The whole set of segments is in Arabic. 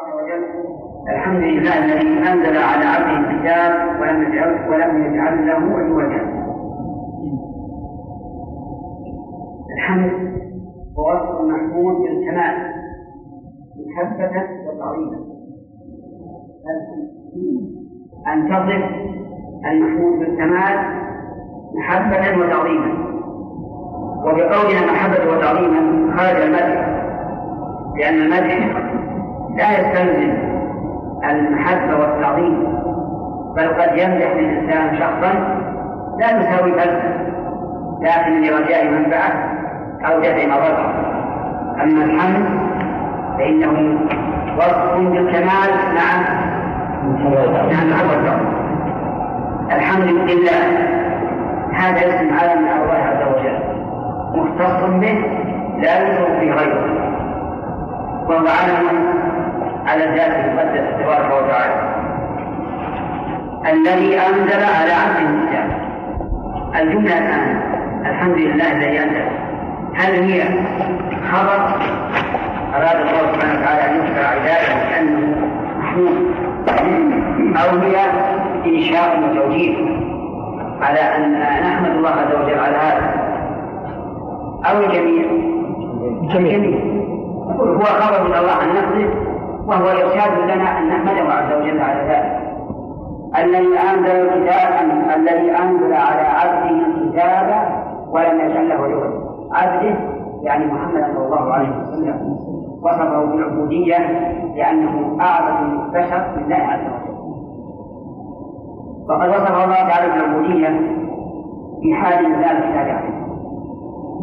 الحمد لله الذي أنزل على عبده الكتاب ولم يجعل ولم يجعل له عوجا. الحمد هو وصف محمود بالكمال محبة وتعظيما. أن تصف المحمود بالكمال محبة وتعظيما. وبقولنا محبة وتعظيما خارج المدح لأن المدح لا يستلزم المحبة والتعظيم بل قد يمدح الإنسان شخصا لا يساوي بلده لكن لرجاء منفعة أو دفع مضرة أما الحمد فإنه وصف بالكمال مع مع الحمد لله هذا اسم علم من الله عز وجل مختص به لا يوجد في غيره. وهو علم على الذات المقدسة تبارك وتعالى. الذي أنزل على عبده الكتاب. الجملة الآن. الحمد لله الذي أنزل. هل هي خبر؟ أراد الله سبحانه وتعالى أن يذكر عباده كأنه محمود. أو هي إنشاء وتوجيه. على أن نحمد الله عز وجل على هذا. أو الجميع. جميع هو خبر من الله عن نفسه وهو إرشاد لنا أن نحمده عز وجل على ذلك. الذي أنزل الكتاب الذي أنزل على عبده الكتاب ولم يجعل له عوضا عبده يعني محمد صلى الله عليه وسلم. وصفه بالعبودية لأنه أعظم البشر لله عز وجل. وقد وصف الله تعالى بالعبودية في حال إنزال الكتاب عليه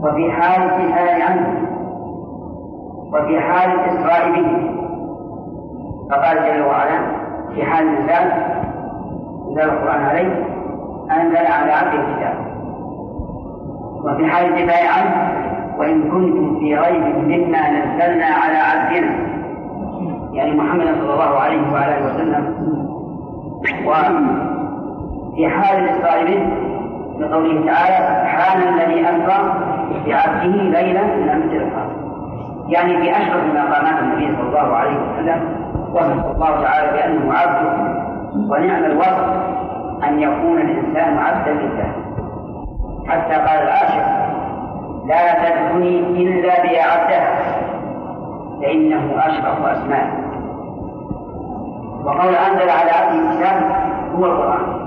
وفي حال الدفاع عنه. وفي حال الإسراء به فقال جل وعلا في حال الإنزال إنزال القرآن عليه أنزل على عبده الكتاب. وفي حال الدفاع عنه وإن كنتم في ريب مما نزلنا على عبدنا. يعني محمد صلى الله عليه وعلى آله وسلم. وفي حال الإسراء به لقوله تعالى سبحان الذي أسرى بعبده ليلا من المسجد يعني في أشرف مقامات النبي صلى الله عليه وسلم وصف الله تعالى بأنه عبد ونعم الوصف أن يكون الإنسان عبدا لله. حتى قال العاشق لا تدعوني إلا بيا عبدها فإنه أشرف أسماء. وقول أنزل على عبده الكتاب هو القرآن.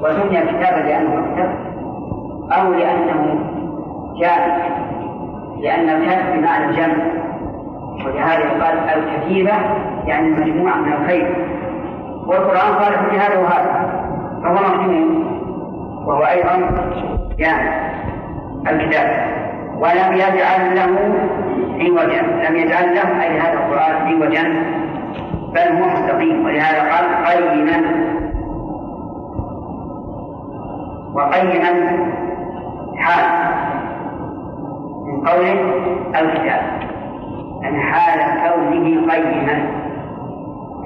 وسمي كتابا لأنه مكتب أو لأنه جامع لأن الكتب بمعنى الجمع. ولهذا يقال الكتيبة يعني المجموعة من الخير. والقرآن قال في هذا وهذا. فهو مجموع. وهو أيضا جامع الكتاب. ولم يجعل له عوجا لم يجعل له أي هذا القرآن عوجا بل هو مستقيم. ولهذا قال قيما. وقيما حال. من قوله الكتاب. أن حال كونه قيما.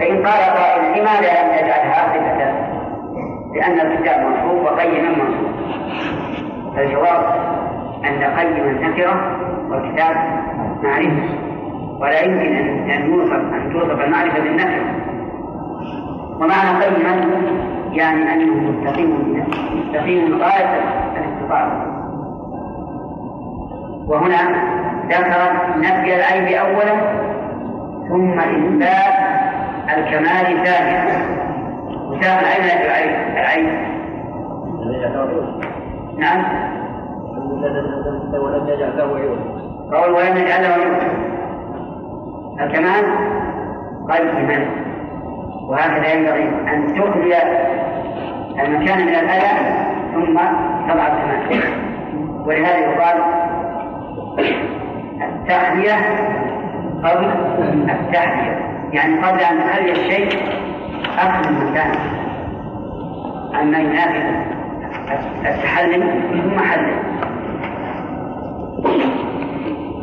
فإن قال قائل لماذا لم يجعلها صفة لأن الكتاب منصوب وقيما منصوب. فالجواب أن قيما نكرة والكتاب معرفة. ولا يمكن أن يوصف أن توصف المعرفة بالنكرة ومعنى قيما يعني أنه مستقيم مستقيم غاية الاستقامة وهنا ذكر نفي العيب أولا ثم إثبات الكمال ثانيا وسام أين العيب؟ العيب نعم. ولم يجعل له عوضا قول ولم يجعل له الكمال؟ قيما وهكذا ينبغي أن تخلي المكان من الأذى ثم تضع الكمال. ولهذا يقال التحلية قبل التحلية يعني قبل أن تحلي الشيء أخذ المكان. أما ينافي التحلل ثم حلل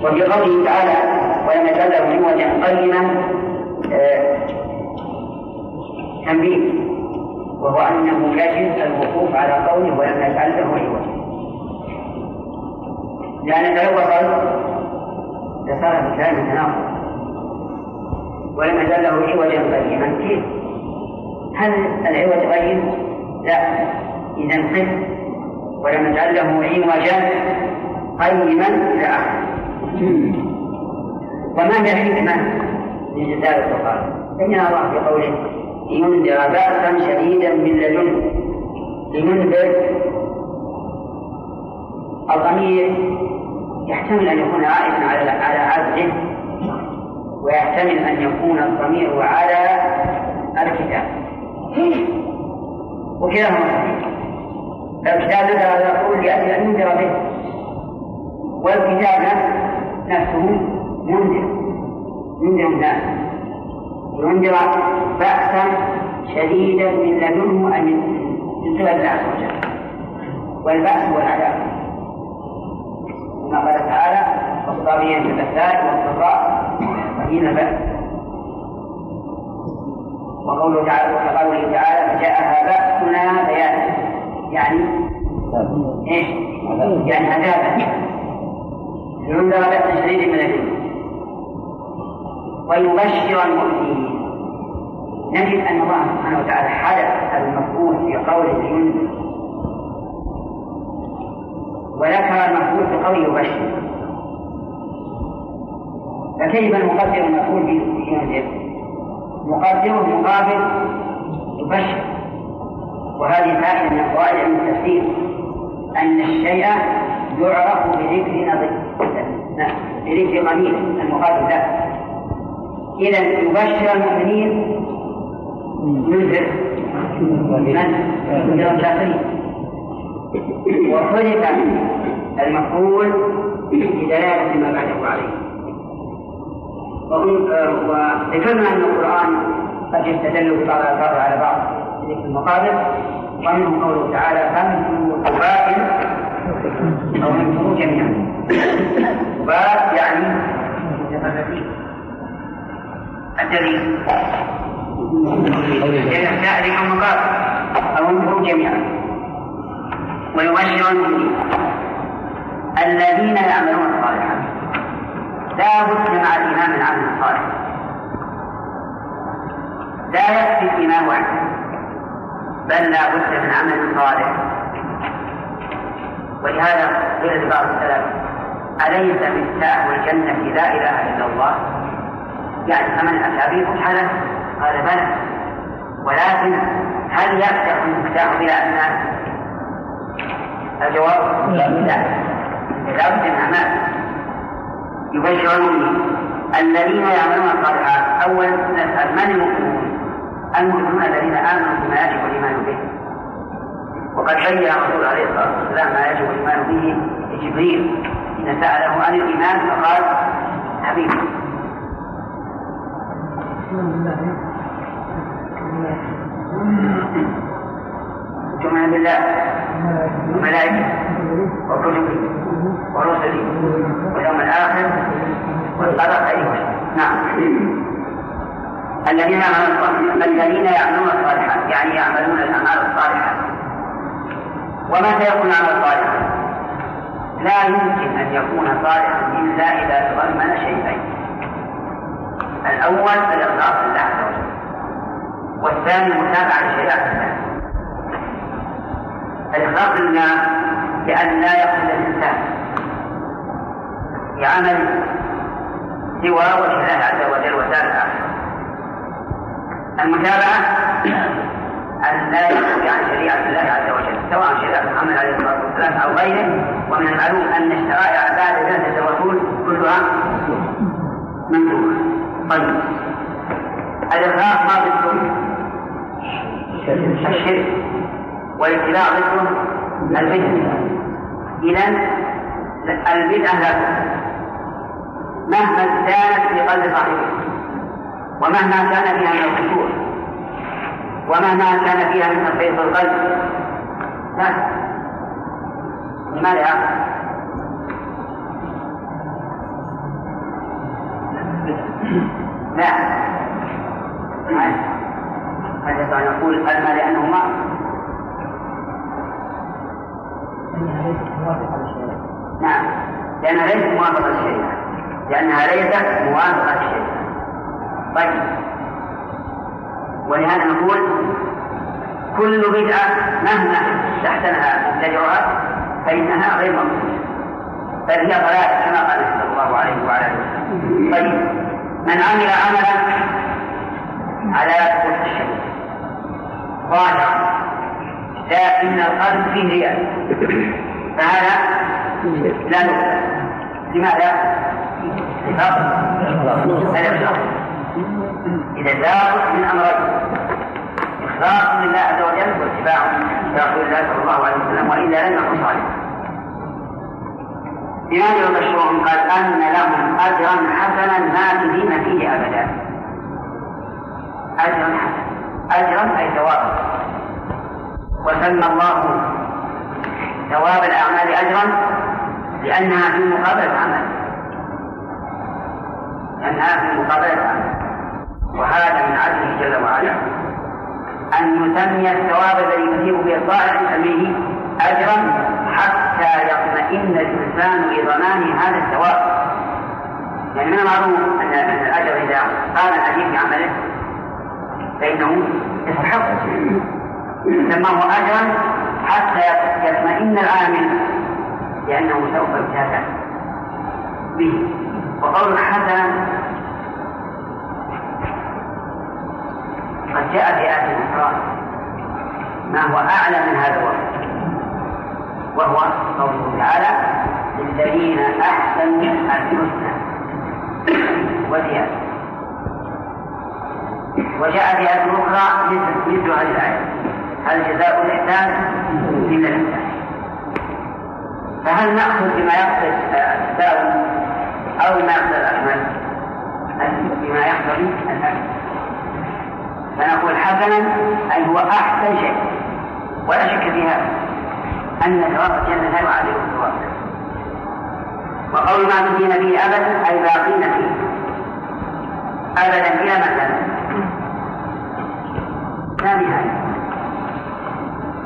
وفي قوله تعالى ولم يجعل له عوجا قيما آه، تنبيه. وهو أنه يجب الوقوف على قوله ولم يجعل له عوجا لأن لو وصل لصار الكلام تناقض ولم يزل له عوجا قيما كيف؟ هل العوج قيم؟ لا إذا قف ولم يجعل له عوجا قيما آخره وما هي الحكمة من جدال القرآن؟ بين الله في قوله لينذر بأسا شديدا من لدنه. لينذر. الضمير يحتمل أن يكون عائدا على على عبده. ويحتمل أن يكون الضمير على الكتاب. وكلاهما. صحيح الكتاب نزل على الرسول لأجل أن ينذر به. والكتاب نفسه منذر. ينذر الناس ينذر بأسا شديدا من لدنه أن ينزل الله عز وجل. والبأس هو العذاب. كما قال تعالى والصابرين في البأساء والضراء. وحين البأس وقوله تعالى وقوله تعالى فجاءها بأسنا بيانا. يعني إيش؟ يعني عذابا ينذر بأس شديد من الجن ويبشر المؤمنين. نجد أن الله سبحانه وتعالى حدث المفعول في قوله ينذر وذكر المفعول في قوله يبشر. فكيف نقدر المفعول في ينذر؟ نقدره مقابل يبشر وهذه فائدة من فوائد علم التفسير أن الشيء يعرف بذكر نظير. بذكر قليل المقابل له. إذا يبشر المؤمنين ينذر من؟ ينذر الكافرين وحذف المفعول بدلالة ما بعده عليه. وذكرنا أن القرآن قد يستدل ببعض الألفاظ على بعض ذكر المقابل ومنه قوله تعالى فانفروا قبائل أو انفروا جميعا. قبات يعني الدليل. لأن أو انفروا جميعا. ويبشر المؤمنين الذين يعملون الصالحات لا بد مع الإيمان العمل الصالح لا يكفي الإيمان وحده بل لا بد من عمل صالح. ولهذا قيل لبعض السلف أليس مفتاح الجنة لا إله إلا الله؟ يعني فمن أتى به فتح قال بلى. ولكن هل يفتح المفتاح بلا أن الجواب لا. لا بد من أعمال يبشر المؤمنين الذين يعملون الصالحات. أولا نسأل من المؤمنون؟ المؤمنون الذين آمنوا بما يجب الإيمان به. وقد بين الرسول عليه الصلاة والسلام ما يجب الإيمان به لجبريل. حين سأله عن الإيمان فقال حبيبي. تؤمن بالله. وملائكته وكتبه ورسله واليوم الآخر والقدر أيضا نعم. الذين الذين يعملون الصالحات. يعني يعملون الأعمال الصالحات. ومتى يكون عمل صالحا؟ لا يمكن أن يكون صالحا إلا إذا تضمن شيئين. الأول الإخلاص لله عز وجل. والثاني متابعة لشريعة الله. الإخلاص لله بأن لا يقصد الإنسان. بعمل سوى وجه الله عز وجل وسائر الآخرة المتابعة أن لا يخرج عن شريعة الله عز وجل سواء شريعة محمد عليه الصلاة والسلام أو غيره ومن المعلوم أن الشرائع بعد بعثة الرسول كلها مندوبة طيب. الإخلاص ما ضده الشرك. والاتباع ضده البدعة إذا البدعة لا مهما كانت في قلب صاحبها ومهما كان فيها من الخشوع ومهما كان فيها من تخفيف القلب. لا لماذا؟ لا. هل أن نقول ما لأنهما. نعم. لأنها ليست موافقة للشريعة لأنها ليست موافقة للشريعة طيب. ولهذا نقول كل بدعة مهما استحسنها مبتدعها فإنها غير مقبولة بل هي ضلالة كما قال صلى الله عليه وعلى آله وسلم. طيب. من عمل عملا على قدس الشمس ظاهرا. لكن القلب فيه رياء. فهذا لا نقبل لماذا؟ إذا لابد من أمرين إخلاص لله عز وجل واتباع رسول الله صلى الله عليه وسلم وإلا لم يكن صالحا بماذا يبشرهم قال أن لهم أجرا حسنا ماكثين فيه أبدا أجرا حسنا أجرا أي ثوابا وسمى الله ثواب الأعمال أجرا لأنها في مقابلة عمل في مقابلة عمل وهذا من عدله جل وعلا. أن يسمي الثواب الذي يثيب به الطائع يسميه أجرا حتى يطمئن الإنسان لضمان هذا الثواب. يعني من المعروف أن الأجر إذا قام الحديث بعمله فإنه يستحق. سماه أجرا حتى يطمئن العامل لأنه سوف يجازى به. وقول حسنا قد جاء في آية أخرى ما هو أعلى من هذا الوصف؟ وهو قوله تعالى للذين أحسنوا الحسنى وزيادة وجاء في آية أخرى مثل هذه الآية هل جزاء الإحسان إلا الإحسان. فهل نأخذ بما يقصد السبب أو بما يقصد الأكمل؟ بما يقصد الأكمل فنقول حسنا أي هو أحسن شيء. ولا شك في هذا. أن ثواب الجنة لا يعادل الثواب وقول ما تدين به أبدا أي باقين فيه. أبدا إلى متى لا نهاية.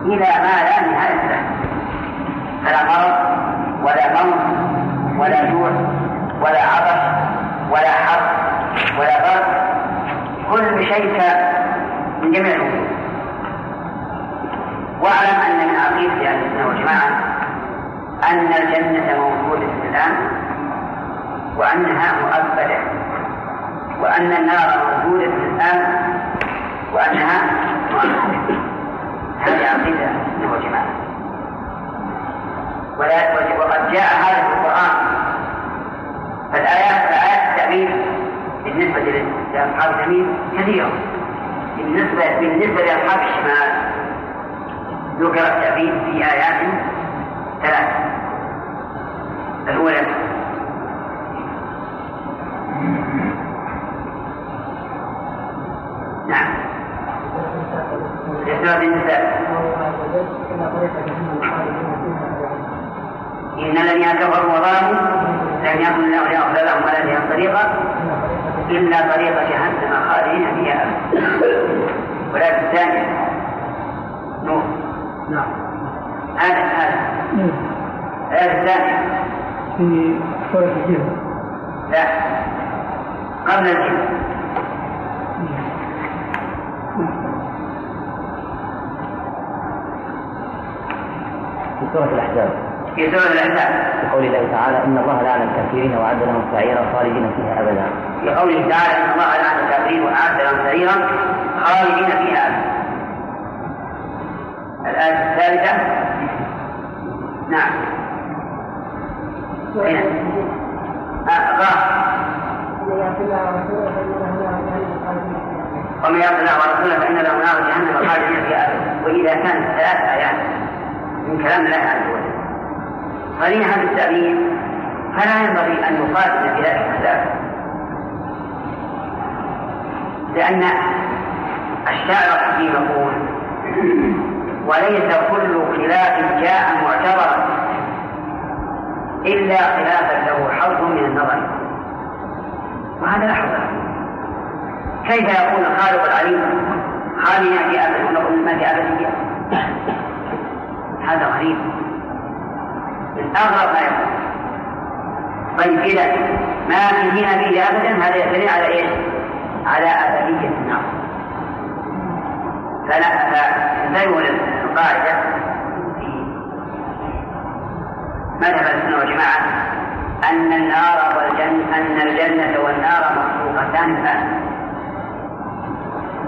إلى ما لا نهاية له. فلا مرض ولا موت ولا جوع. ولا عطش ولا حر ولا برد كل شيء من جميع الأمور. واعلم أن من عقيدة أهل السنة والجماعة أن الجنة موجودة الآن وأنها مؤبدة وأن النار موجودة الآن وأنها مؤبدة. هذه عقيدة أهل السنة والجماعة. وقد جاء هذا في القرآن فالآيات فآيات التأمين بالنسبة لأصحاب اليمين كثيرة. بالنسبة بالنسبة لأصحاب الشمال ذكر التأبيد في آيات ثلاث الأولى نعم. سورة النساء إن الذين كفروا وظلموا لم يكن الله ليغفر لهم ولا لهم طريقا إلا طريق جهنم خالدين فيها. ولا الثانية نور. نعم. هذا هذا. الآية الثانية في سورة الجن. لا. قبل الجن. في سورة الأحزاب. في سورة الأحزاب في قول الله تعالى إن الله لعن الكافرين وأعد لهم سعيرا خالدين فيها أبدا. في قوله تعالى إن الله لعن الكافرين وأعد لهم سعيرا خالدين فيها أبدا. الآية الثالثة. نعم. هنا أقرأ. ومن يعص الله ورسوله فإن له نار جهنم خالدين فيها أبدا. وإذا كانت ثلاث آيات من كلام الله عز وجل. صريحا في التأويل فلا ينبغي أن نقاتل في ذلك الخلاف لأن الشاعر الحكيم يقول وليس كل خلاف جاء معتبرا إلا خلافا له حظ من النظر. وهذا لا حظ كيف يكون الخالق العليم خاليا في أبد ونقول ما في أبدية؟ هذا غريب. أغرب ما يكون طيب إذا ما في به أبدا هذا يدل على إيش؟ على أبدية. النار فلا فزيون القاعدة في مذهب السنة والجماعة أن النار والجنة أن الجنة والنار مخلوقتان الآن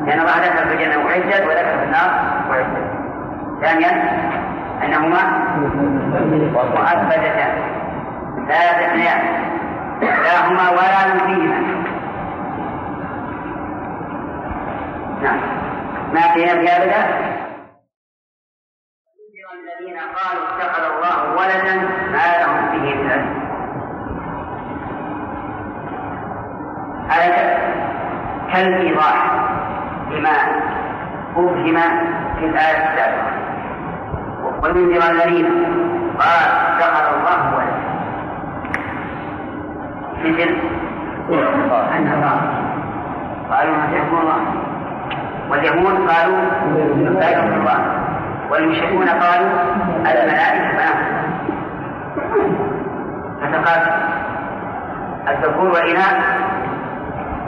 لأن الله ذكر في الجنة وعدت وذكر في النار وعدت ثانيا أنهما مؤبدتان. لا تثنيان لا هما ولا فيهما نعم. ما فيها في أبدا الذين قالوا اتخذ الله ولدا ما لهم به من هذا كالإيضاح لما أفهم في الآية السابقة. وينذر الذين قال اتخذ الله ولدا مثل النصارى قالوا مسيح الله؟ واليهود قالوا لا الله. والمشركون قالوا الملائكة بنات. فتقاتل الذكور والإناث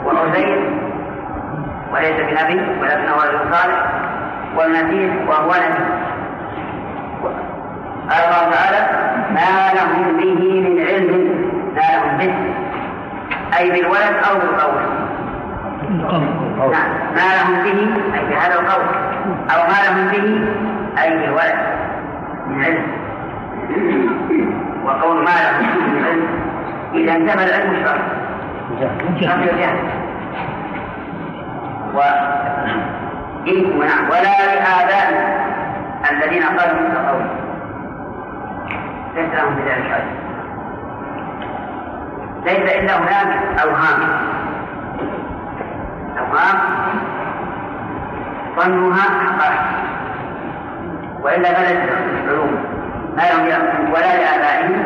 وعزير وليس بنبي ولكنه رجل صالح والمسيح وهو نبي. قال الله تعالى ما لهم به من علم ما لهم به. أي بالولد أو بالقول. نعم. ما لهم به أي بهذا القول. أو ما لهم به أي بالولد من علم. وقول ما لهم به من علم. إذا انتفى العلم شرط شرط الجهل و نعم. ولا لآبائهم الذين قالوا مثل قوله. ليس لهم بذلك علم ليس إلا هناك أوهام. أوهام ظنها حقائق. وإلا بلد العلوم ما لهم ولا لآبائهم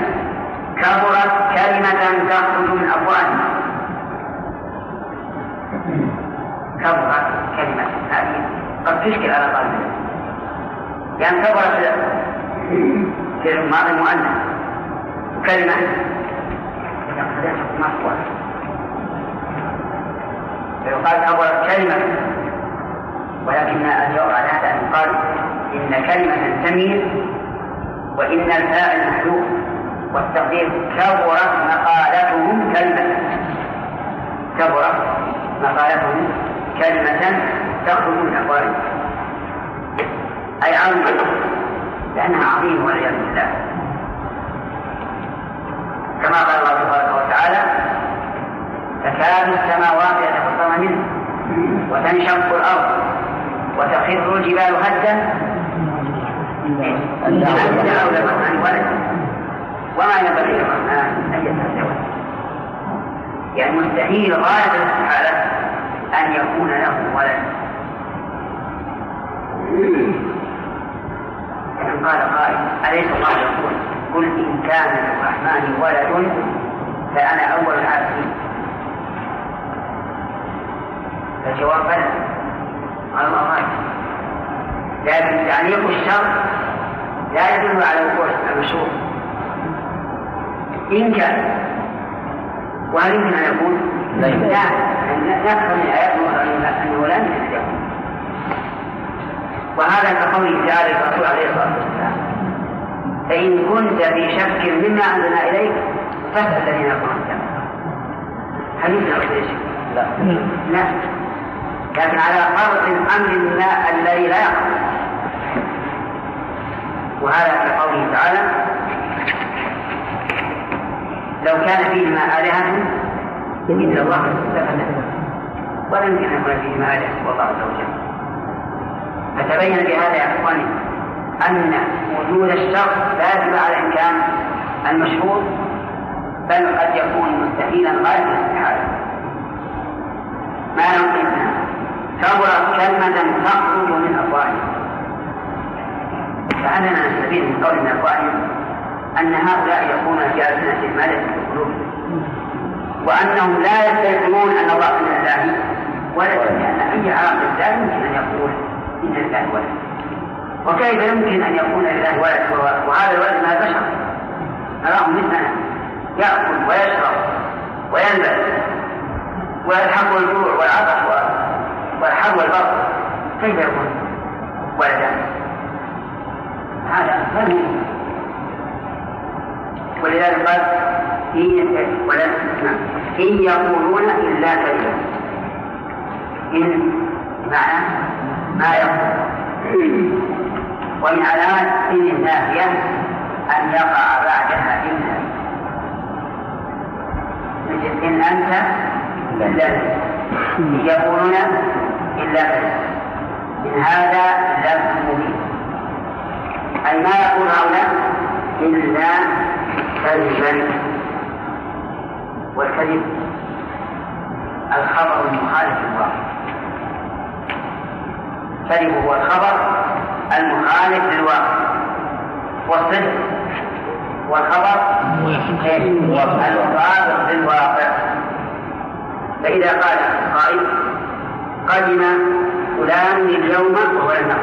كبرت كلمة تخرج من أفواههم. كبرت كلمة هذه. قد تشكل على قلبه لأن كبرت في الماضي مؤنث كلمة. مقوى فيقال كبرت كلمة. ولكن الجواب على هذا أن يقال إن كلمة تميل وإن الفاعل محذوف. والتقدير كبرت مقالتهم كلمة. كبرت مقالتهم كلمة تخرج من أقوالهم أي عظمة لأنها عظيمة والعياذ بالله. كما قال الله تبارك وتعالى تكاد السماوات يتفطرن منه وتنشق الأرض وتخر الجبال هدا. أن دعوا للرحمن ولدا وما ينبغي للرحمن أن ولدا. يعني مستحيل غاية الاستحالة أن يكون له ولد. قال قائل أليس الله يقول؟ قل إن كان للرحمن ولد فأنا أول العابدين. فالجواب بلى. قال الله لكن تعليق الشر لا يدل على وقوع المشروع إن كان. وهل يمكن أن يكون؟ لا نفهم من الآيات أنه لا يمكن أن يكون وهذا كقوله تعالى الرسول عليه الصلاة والسلام فإن كنت في شك مما أنزلنا إليك فاسأل الذين يقولون أن لا. لا. لكن على فرض الأمر ما الذي لا يقع وهذا كقوله تعالى لو كان فيهما آلهة إلا الله لفسدتا ولا يمكن أن يكون فيهما آلهة والله عز وجل. فتبين بهذا يا إخواني أن وجود الشر لا يدل على إمكان المشهور بل قد يكون مستحيلا غاية الاستحالة ما يمكن كبرت كلمة تخرج من أفواههم. فعلنا نستفيد من قول من أفواههم أن هؤلاء يكون في ليس في قلوبهم وأنهم لا يستيقنون أن الله من الله ولد لأن أي عاقل لا يمكن أن يقول إن لله ولد وكيف يمكن أن يكون لله ولد وهذا الولد ما بشر نراه مثلنا. يأكل ويشرب ويلبس ويلحق الجوع والعطش والحر والبرد كيف يكون ولدا؟ هذا غير ولذلك قال إن يقولون إلا كذبا. إن معنى ما يقول ومن علامات إن النافية أن يقع بعدها إلا. مثل إن أنت إلا يقولون إلا إن هذا لفظ مبين. أي ما يقول هؤلاء إلا كذبا. والكذب الخبر المخالف للواقع. الكذب هو الخبر المخالف للواقع. والصدق والخبر المطابق للواقع. فإذا قال قائل قدم فلان اليوم وهو لم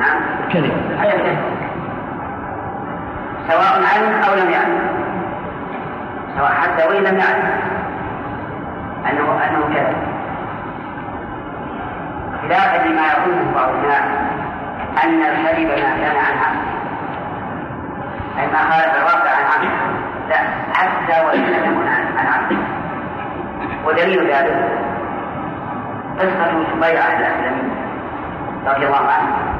نعم. كذب سواء علم أو لم يعلم. سواء حتى وإن لم يعلم. أنه أنه كذب. خلافا لما يظنه بعض الناس أن الكذب ما كان عن عمد أي ما خالف الواقع عن عمد لا حتى وإن لم يكن عن عمد ودليل ذلك قصة سبيعة الأسلمية رضي الله عنها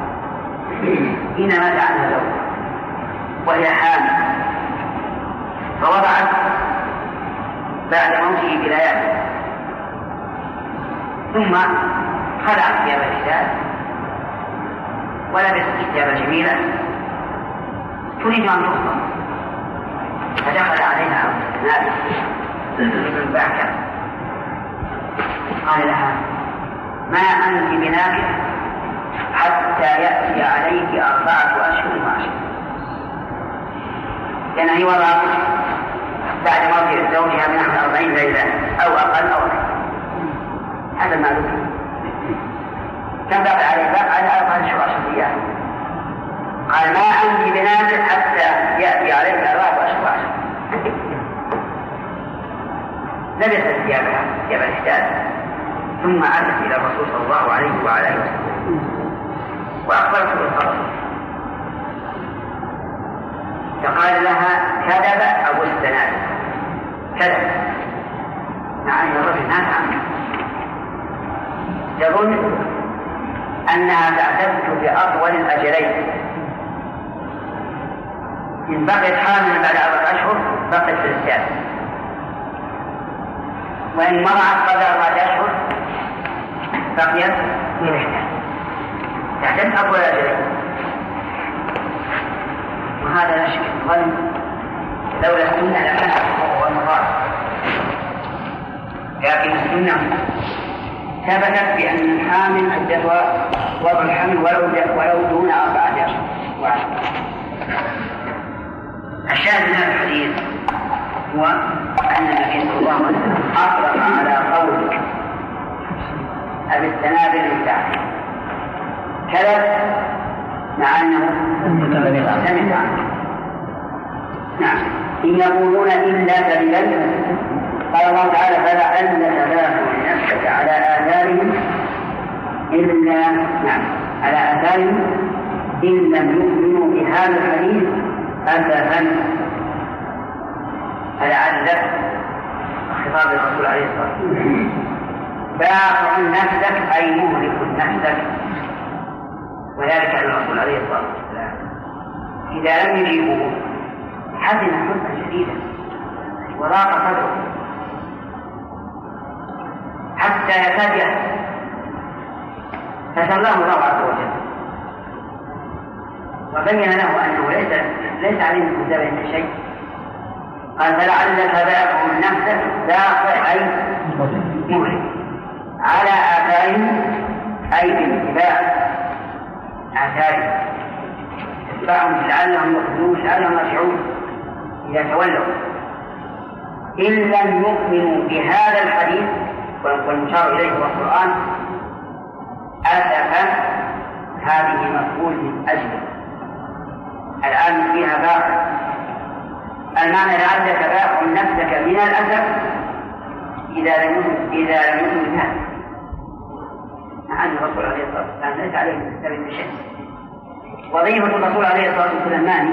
حين مات عنها زوجها وهي حامل. فوضعت بعد موته بليالي. ثم خلعت ثياب الحجاب ولبست ثيابا جميلة تريد أن تخطب فدخل عليها نابل بن قال لها ما أنت بناكح حتى يأتي عليك أربعة أشهر وعشر لأن هي وضعت بعد موت زوجها بنحو أربعين ليلة أو أقل أو أكثر هذا ما ذكر. بقي عليه بقي على أربعة أشهر قال ما أنت بنازل حتى يأتي عليك أربعة أشهر لبست ثيابها ثياب الحجاج ثم أتت إلى الرسول صلى الله عليه وعلى آله وسلم. وأخبرته بالخبر فقال لها كذب أبو الزناد كذب. أن الرجل مات عنه يظن أنها تعتد بأطول الأجلين إن بقيت حاملا بعد أربعة أشهر بقيت في الزيادة وإن مرعت قبل أربعة أشهر بقيت في الإحداث تعتد أطول الأجلين وهذا لا شك ظن لولا السنة لكان هو المراد لكن السنة ثبتت بأن الحامل عدتها وضع الحمل ولو ولو دون أربعة أشهر الشاهد من هذا الحديث هو أن النبي صلى الله عليه وسلم أطلق على قول أبي السنابل المتعب كذب مع أنه سمع. عنه نعم. إن يقولون إلا كذبا قال الله تعالى فلعلك باخع نفسك على آثارهم إلا نعم على آثارهم إن لم يؤمنوا بهذا الحديث أسفا فلعلك خطاب الرسول عليه الصلاة والسلام. باخع نفسك أي مهلك نفسك. وذلك الرسول عليه الصلاة والسلام. إذا لم يجيبوه حزن حزنا شديدا. وضاق صدره. حتى يكاد فسلاه الله عز وجل. وبين له أنه ليس ليس عليه من كتابه شيء. قال فلعلك باقع نفسك باقع أي مهلك. على آثارهم أي باتباع آثارهم. اتباعهم لعلهم يخرجون لعلهم يرجعون اذا تولوا. إن لم يؤمنوا بهذا الحديث والمشار إليه هو القرآن أسفا هذه مفعول من أجله الآن فيها باقي المعنى لعلك باق نفسك من الأسف إذا لم إذا لم يكن مع أن الرسول عليه الصلاة والسلام ليس عليه من شيء وظيفة الرسول عليه الصلاة والسلام ماني؟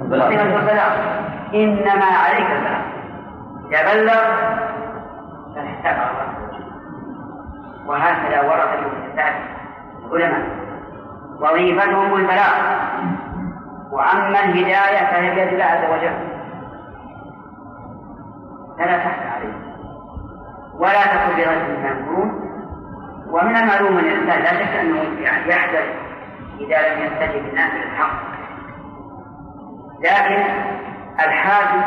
وظيفة البلاغ إنما عليك البلاغ. إذا وهكذا ورد المحدثات العلماء. وظيفتهم البلاغ. وأما الهداية فهي بيد الله عز وجل. فلا تحت عليه ولا تكن بغير يقولون. ومن المعلوم أن الإنسان لا شك أنه يحدث إذا لم يستجب الناس للحق لكن الحاجب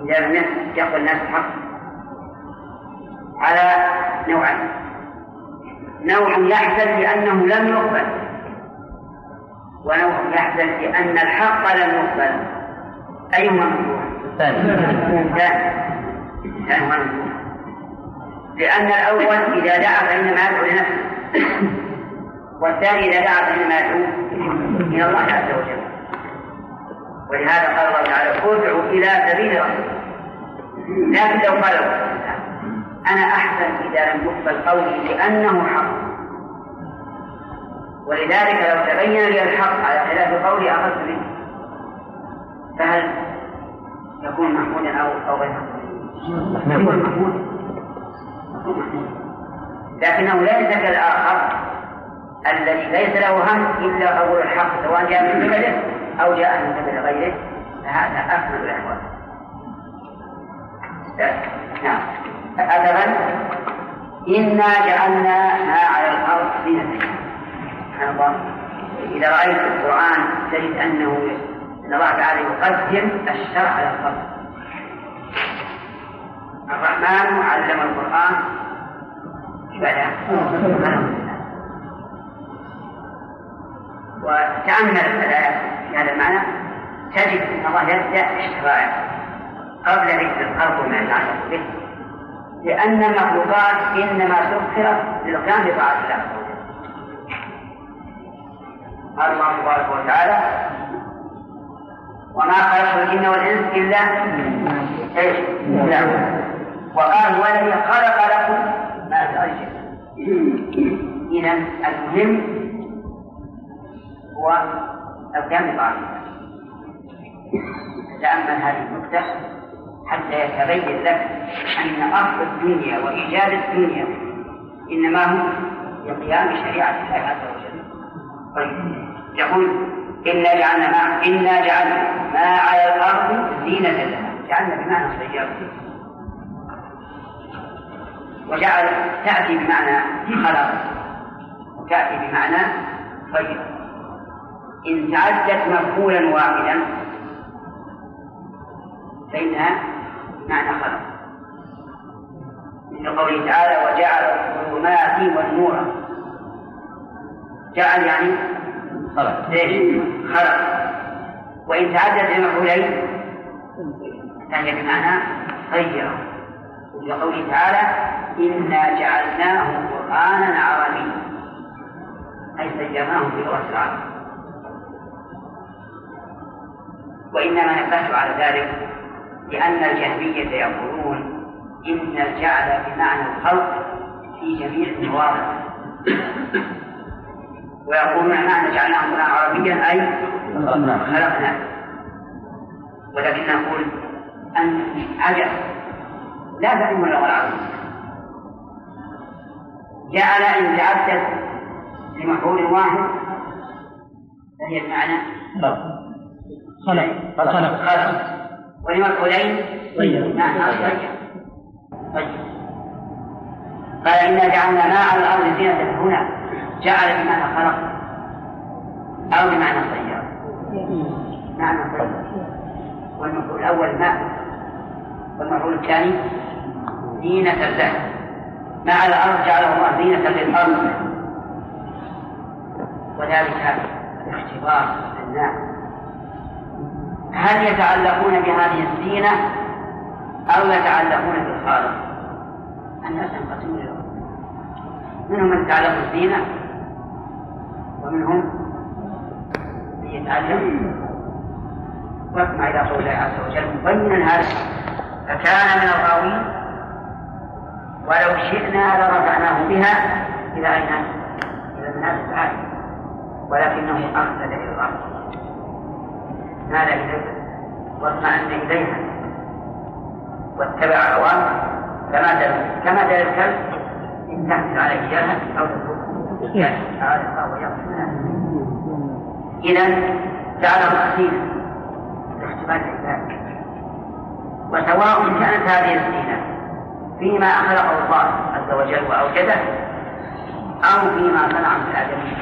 إذا لم يقبل الناس الحق على نوعين. نوع يحزن لأنه لم يقبل ونوع يحزن لأن الحق لم يقبل. ايهما مفتوح؟ الثاني لأن الأول إذا دعا فإنما يدعو لنفسه والثاني إذا دعا فإنما يدعو إلى الله عز وجل. ولهذا قال الله تعالى ادعوا إلى سبيل ربك لكن لو قال أنا أحسن إذا لم يقبل قولي لأنه حق. ولذلك لو تبين لي الحق على خلاف قولي أخذت به فهل يكون محمودا أو أو غير محمود؟ يكون محمود. لكنه ليس كالآخر الذي ليس له هم إلا قبول الحق سواء جاء من قبله أو جاء من قبل غيره. فهذا أكمل الأحوال. نعم. أثرا إنا جعلنا ما على الأرض زينة سبحان الله. إذا رأيت القرآن تجد أنه أن الله تعالى يقدم الشرع على الخلق الرحمن علم القرآن. وتأمل الآيات في هذا المعنى. تجد أن الله يبدأ بالشرائع قبل ذكر الخلق ما يتعلق به لأن المخلوقات إنما سخرت للقيام بطاعة الله قال الله تبارك وتعالى وما خلقت الجن والإنس إلا إيش؟ وقال هو. الذي خلق لكم ما الأرض إذا المهم هو القيام بطاعته تأمل هذه النقطة. حتى يتبين لك أن أصل الدنيا وإيجاد الدنيا إنما هو بقيام شريعة الله عز وجل. طيب. يقول إنا جعلنا ما إنا جعلنا ما على الأرض زينة لها. جعلنا بمعنى سيارة وجعل تأتي بمعنى خلق. وتأتي بمعنى طيب. إن تعدت مفعولا واحدا فإنها معنى خلق مثل قوله تعالى وجعل الظلمات والنور. جعل يعني خلق. ليش؟ خلق. وإن تعدت بمفعولين فهي بمعنى غيره. لقوله تعالى إنا جعلناه قرآنا عربيا. أي سيرناه بلغة العرب. وإنما نبهت على ذلك لأن الجهمية يقولون إن الجعل بمعنى الخلق في جميع المواضع ويقولون معنى جعلناه قرآنا عربيا أي خلقناه. ولكن نقول أن عجب. لا تعلم اللغة العربية جعل إن تعدت لمفعول واحد فهي بمعنى خلق. خلق. خلق. ولمفعولين طيب. معنى طيب طيب. قال إنا جعلنا ما على الأرض زينة هنا. جعل بمعنى خلق أو بمعنى طيب معنى طيب والمفعول الأول ماء. والمفعول الثاني زينة له مع الأرض جعله الله زينة للأرض وذلك اختبار الناس. هل يتعلقون بهذه الزينة أو يتعلقون بالخالق؟ الناس ينقسمون إلى منهم من يتعلق بالزينة ومنهم من يتعلم. واسمع إلى قول الله عز وجل مبينا هذا. فكان من الغاوين ولو شئنا لرفعناه بها إلى أين؟ إلى الناس العالي ولكنه أخلد إلى الأرض. مال إليها واطمأن إليها واتبع أوامر كما دل كما دل الكلب إن تحمل عليه إياها أو إذا جعله أخيرا لاختبار العباد وسواء كانت هذه الزينة فيما خلقه الله عز وجل وأوجده أو فيما صنع من الآدمين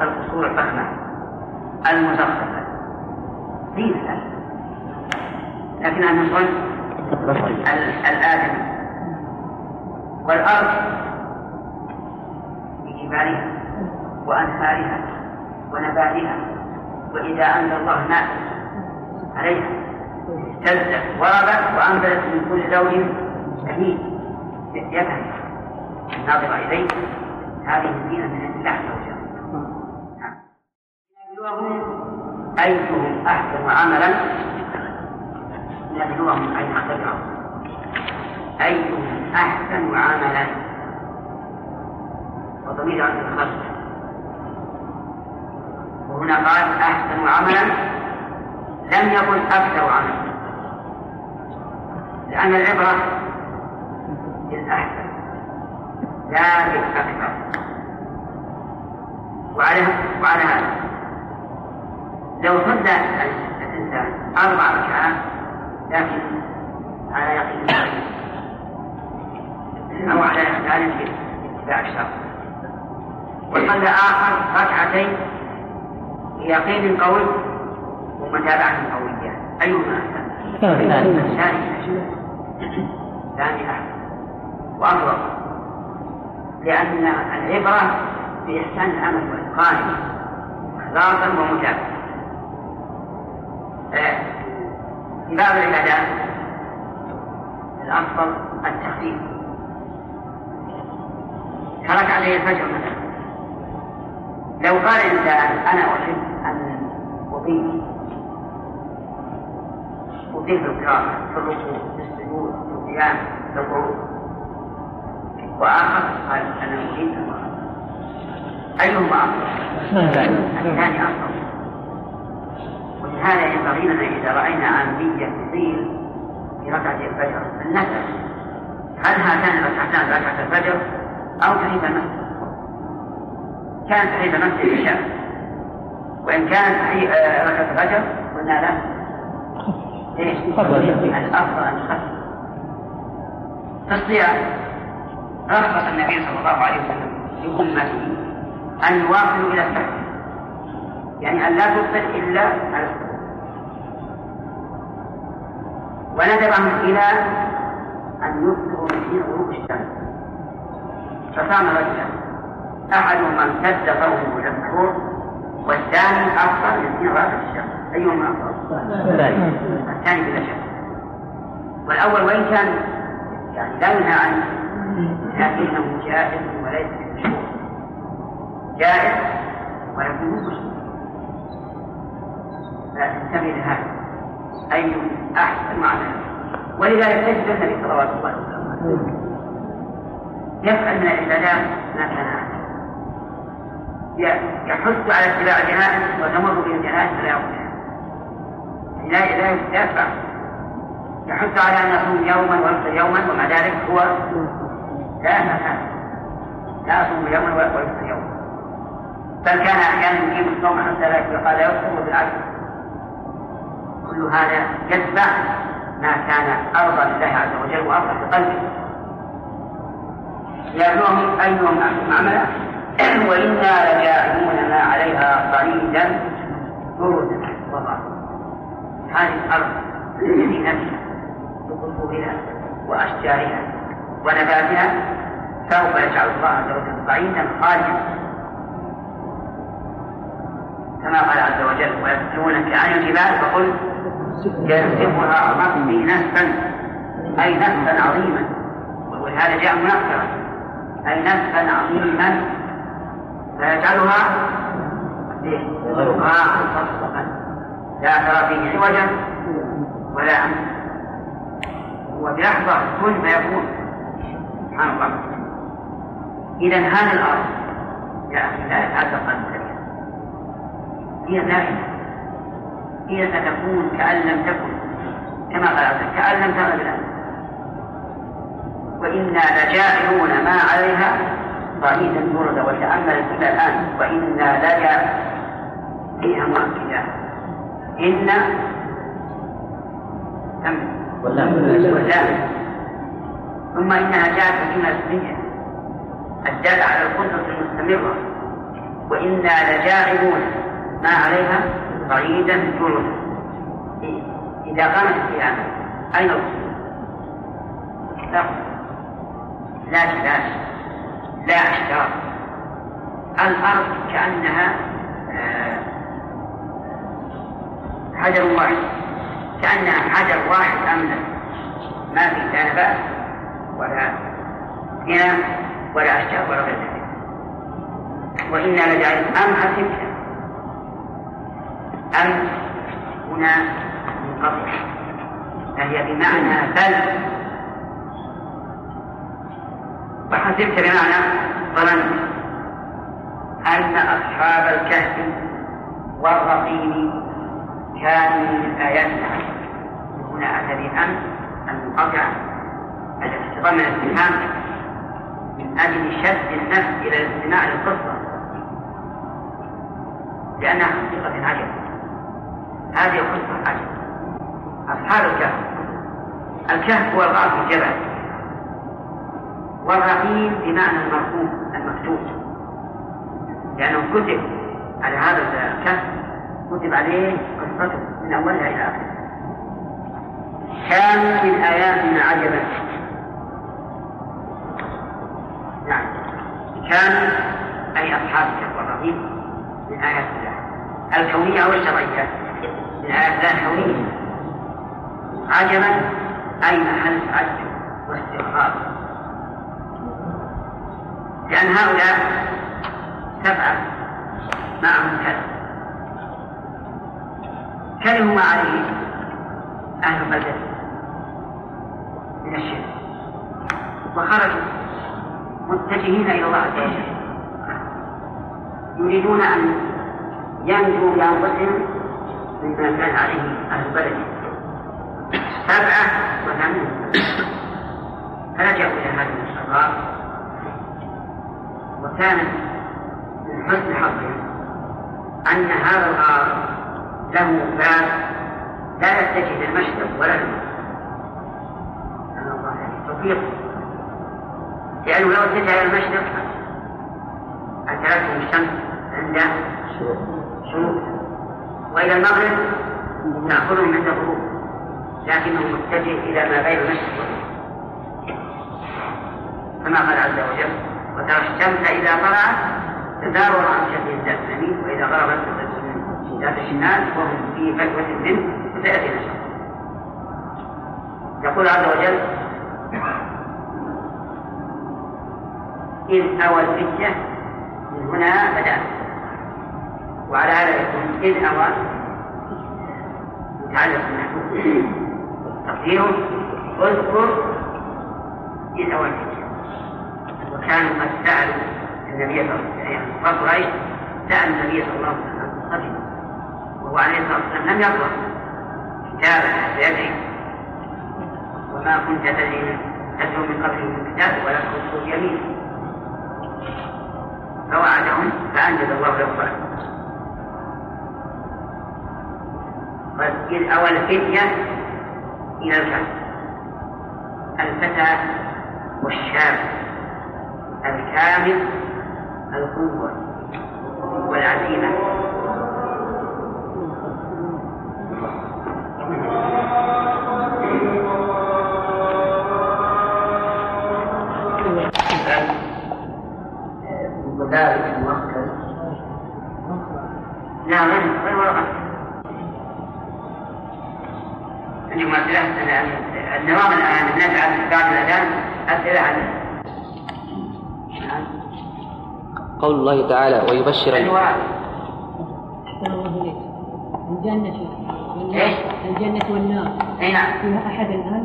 القصور الفخمة. المزخرفة زينة لكنها من صنع الآدم والأرض بجبالها وأنهارها ونباتها وإذا أنزل الله ماء عليها اهتزت وربت وأنبتت من كل زوج شهيد يفهم الناظر إليه هذه الزينة من الله عز وجل. نبلوهم أيهم أحسن عملا؟ نبلوهم أي نختبرهم أيهم أحسن عملا؟ وضمير عند الخلق. وهنا قال أحسن عملا لم يقل أكثر عملا. لأن العبرة بالأحسن لا بالأكثر وعلى وعلى هذا لو صلى الإنسان أربع ركعات لكن على يقين أو على إحسان في اتباع الشرع وصلى آخر ركعتين بيقين قوي ومتابعة قوية. أيهما؟ أحسن؟ الثاني الثاني أحسن وأفضل لأن العبرة بإحسان العمل وإتقانه إخلاصا ومتابعة. في بعض العبادات الأفضل التخفيف. ترك عليه الفجر مثلا. لو قال إنسان أنا أحب أن أطيل أطيل في القراءة في الركوع في السجود في القيام في القعود وآخر قال أنا أريد أن أيهما أفضل؟ الثاني أفضل. ولهذا ينبغي لنا إذا رأينا عامية تطيل في ركعة الفجر. أن نسأل هل هاتان الركعتان ركعة الفجر أو تحية المسجد؟ كانت تحية المسجد العشاء وإن كانت ركعة الفجر قلنا لا. إيش؟ الأفضل أن تخفف في الصيام رخص النبي صلى الله عليه وسلم لأمته أن يواصلوا إلى السحر يعني أن لا تفطر إلا على السحر وندبهم إلى أن يفطروا من غروب الشمس. فصام رجلان أحدهما امتد قومه إلى السحور والثاني أفطر من حين غابت الشمس. أيهما أفضل؟ الثاني. بلا شك. والأول وإن كان يعني لا ينهى عنه لكنه جائز وليس بمشروع. جائز ولكنه مشروع. فانتبه لهذا. أي أحسن معنى ولذلك تجد النبي صلوات الله وسلامه. يفعل من العبادات ما كان يحث على اتباع الجنائز وتمر به الجنائز فلا لا لا يدافع. يحث على أن يصوم يوما ويفطر يوما ومع ذلك هو لا يفعل لا يصوم يوما ويفطر يوما. بل كان أحيانا يقيم الصوم حتى لا يقال لا يفطر بالعكس كل هذا يتبع ما كان ارضى لله عز وجل وافضل بقلبه يبلوهم أيهم أحسن عملا. وإنا لجاعلون ما عليها صعيدا جردا وضعا هذه الأرض التي نفسها بقصورها وأشجارها ونباتها. سوف يجعل الله عز وجل صعيدا خاليا. كما قال عز وجل ويسألونك عن الجبال فقل ينسفها ربي نسفا أي نسفا عظيما. ولهذا جاء منكرا أي نسفا عظيما. فيجعلها غرقاء صفصفا لا ترى فيه عوجا ولا هو بلحظة كن فيكون سبحان الله. إذا هذه الأرض يا أخي لا يتعلق قلبك هي دائمة هي ستكون كأن لم تكن كما قال كأن لم تغن الآن وإنا لجاعلون ما عليها صعيدا بردا وتأمل الكلى الآن وإنا لجا فيها مؤكدات إن واللام ثم إنها جاءت بما الدنيا الدالة على القدرة المستمرة. وإنا لجاعلون ما عليها صعيدا جردا إذا قامت القيامة أين؟ لا. لا لا لا أشجار الأرض كأنها آه، حجر واحد. كأنها حجر واحد أملا ما في لا ولا غنى ولا أشجار ولا غير ذلك. وإنا لجعل أم حسبت أم هنا منقطع. فهي بمعنى بل. وحسبت بمعنى ظننت أن أصحاب الكهف والرقيم كانوا من آياتنا هنا أتى بأم المنقطعة التي تضمن الاستفهام من أجل شد النفس إلى الاستماع للقصة. لأنها حقيقة عجب هذه قصة عجب أصحاب الكهف. الكهف هو الغار في الجبل. والرقيم بمعنى المرقوم المكتوب لأنه كتب على هذا الكهف كتب عليه قصته من أولها إلى آخرها كانوا من آياتنا عجبا. نعم. كانوا أي أصحاب الكهف والرقيم من آيات الله. الكونية أو الله الكونية عجبا. أي محل تعجب واستغراب لأن هؤلاء سبعة معهم كلب. كلموا ما عليه أهل بلدة من الشرك. وخرجوا متجهين إلى الله عز وجل. يريدون أن ينجوا بأنفسهم مما كان عليه أهل بلده سبعة وثمانين فلجأوا إلى هذه الأغراض وكان من حسن حظهم أن هذا الغار له باب لا يتجه للمشرق ولا للمغرب توفيق. لأنه لو اتجه إلى المشرق أتلتهم الشمس عند شروق. وإلى المغرب تأخذهم عند الغروب لكنه متجه إلى ما بين المشرق كما قال عز وجل وترى الشمس إذا طلعت تداور عن شكل ذات اليمين وإذا غربت ذات الشمال وهم في فجوة منه وسيأتي نشر يقول عز وجل إذ أوى الفتية من هنا بدأ وعلى هذا يكون إذ أوى متعلق بالنحو تقديره اذكر إذ أوى وكانوا قد سألوا النبي صلى الله عليه وسلم قريش سأل النبي صلى الله عليه وسلم قدم وهو عليه الصلاة والسلام لم يقرأ كتابا يدري وما كنت تدري تتلو من قبله من كتاب ولا تخصه يمين. فوعدهم فأنجز الله له أوى الفتية إلى الكهف الفتى والشاب. الكامل القوة والعزيمة. وذلك المؤكد لا النظام الآن. نجعل بعد الأذان. أسئلة عن قول الله تعالى ويبشر الجنة؟ والنار الجنة والنار أي نعم. فيها أحد الآن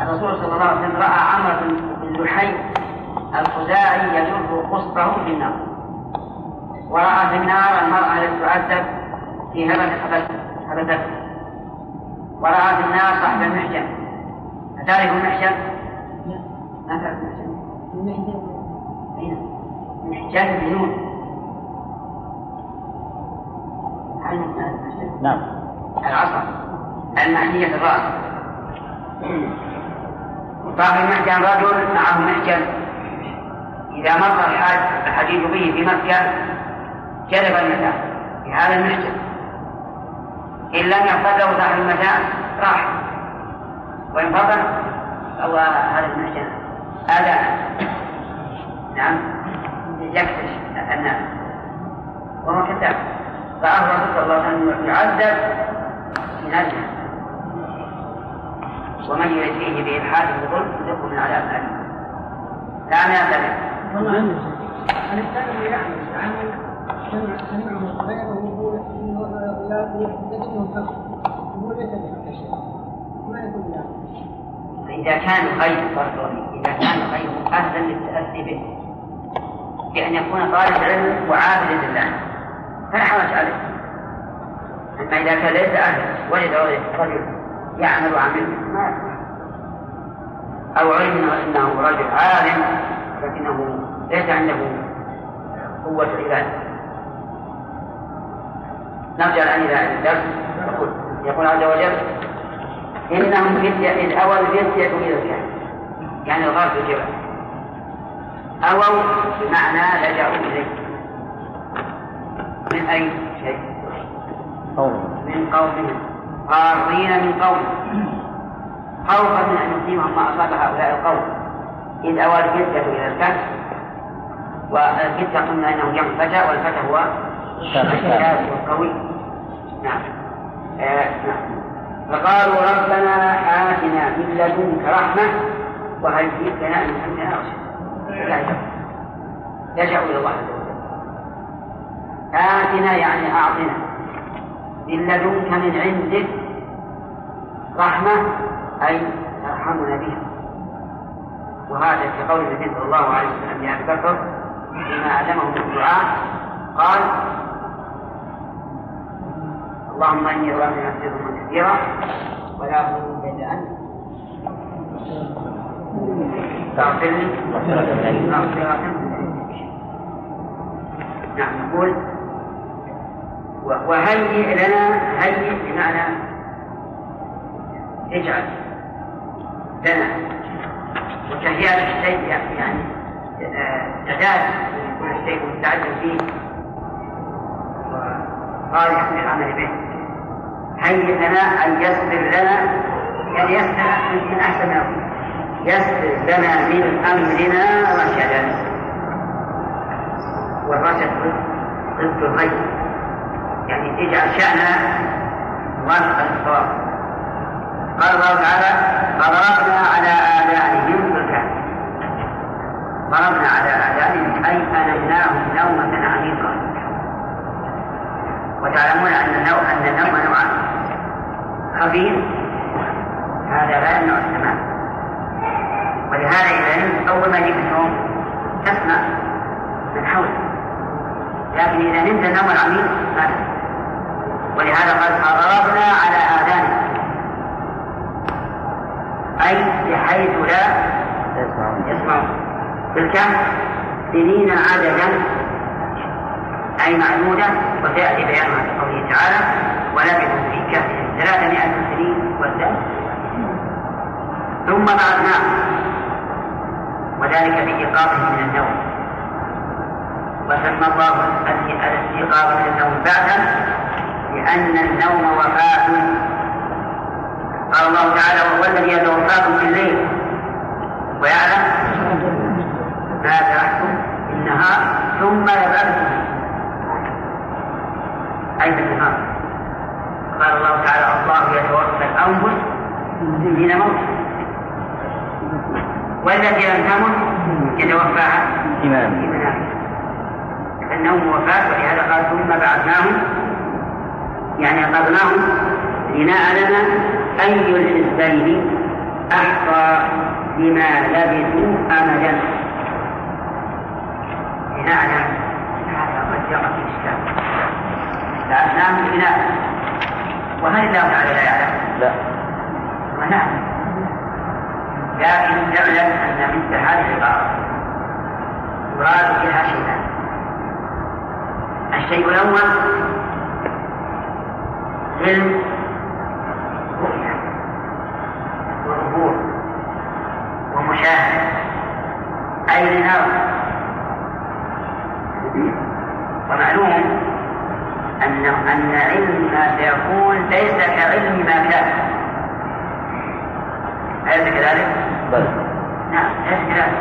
الرسول صلى الله عليه وسلم رأى عمرو بن لحي الخزاعي يجر قسطه في النار. ورأى في النار المرأة التي تعذب في هبة حبسته ورأى في النار صاحب المحجن. أتعرف المحجن؟ ما تعرف المحجن؟ محجن بنون نعم. العصا. المحنية الرأس. صاحب المحجن رجل معه محجن. إذا مر الحاج الحديث به في مكة جلب المتاع في هذا المحجن. إن لم يحفظه صاحب المتاع راح. وإن فضل فهو هذا المحجن آذان نعم. يكتش الناس وهو كتاب. الرسول صلى الله عليه وسلم يعذب من أجله. ومن يرد فيه بإلحاد بظلم يذقه من عذاب أليم. لا ما يعتذر والله. أنا أستغرب يعني عمل إذا كان برضه إذا كان الغير أهلا للتأسي به بأن يكون طالب علم وعابد لله. فلا حرج عليه أما إذا كان ليس أهلا وجد رجل يعمل وعمل ما أو علم أنه رجل عالم لكنه ليس عنده قوة العبادة نرجع الآن إلى الدرس. يقول يقول عز وجل إنهم فتية إذ أوى الفتية إلى الكهف يعني الغار في الجبل أووا بمعنى لجأوا إليه. من أي شيء؟ قوم. من قومهم. قارين من قوم. خوفا من أن يصيبهم ما أصاب هؤلاء القوم. إذ أوى الفتية إلى الكهف والفتية قلنا أنه جمع فتى والفتى هو نعم فقالوا ربنا آتنا من لدنك رحمة وهيئ لنا من أمرنا رشدا يلجأ إلى الله عز وجل. آتنا يعني أعطنا. من لدنك من عندك رحمة أي ترحمنا بها. وهذا في قول النبي صلى الله عليه وسلم لأبي بكر فيما علمه من الدعاء قال اللهم إني نفسي ظلما كثيرا ولا اظلم الا أنت. فاغفر لي. نعم نقول وهيئ لنا هيئ بمعنى اجعل لنا وتهيئة الشيء يعني إعداد كل شيء مستعد فيه وصالح للعمل به. هيئ لنا أن يسر لنا يعني يسر من أحسن يسر لنا من أمرنا رشدا. والرشد ضد الغي. يعني اجعل شأننا موافقا للصواب قال الله تعالى فضربنا على آذانهم بالكهف ضربنا على آذانهم أي أنمناهم نومة عميقة وتعلمون أن النوم أن النوم نوعان خفيف. هذا لا يمنع السماع ولهذا إذا نمت أول ما يجيك النوم تسمع من حولك. لكن إذا نمت النوم العميق ما تسمع ولهذا قال فضربنا على آذانهم أي بحيث لا يسمعون. بالكهف سنين عددا أي معدودة. وسيأتي بيانها في قوله تعالى ولبثوا في كهفهم ثلاثمائة سنين وازدادوا ثم بعثناهم وذلك بإيقاظهم من النوم. وسمى الله الاستيقاظ من النوم بعثا لأن النوم وفاة. قال الله تعالى وهو الذي يتوفاكم الليل ويعلم ما تركتم في النهار ثم يبعثكم أي في النهار قال الله تعالى الله يتوفى الأنفس حين موت والتي لم تمت يتوفاها في منامها النوم وفاة ولهذا قال ثم بعثناهم يعني أخذناهم لنعلم أي الحزبين أحصى لما لبثوا أمدا. لنعلم هذا قد جرى في الإسلام. الأسلام بناء وهل الله تعالى لا يعلم؟ لا. ونعم لكن اعلم أن مثل هذه العبارة يراد بها شيئان الشيء الأول علم رؤية وظهور ومشاهدة أي لنرى ومعلوم أن أن علم ما سيكون ليس كعلم ما كان أليس كذلك؟ بل نعم ليس كذلك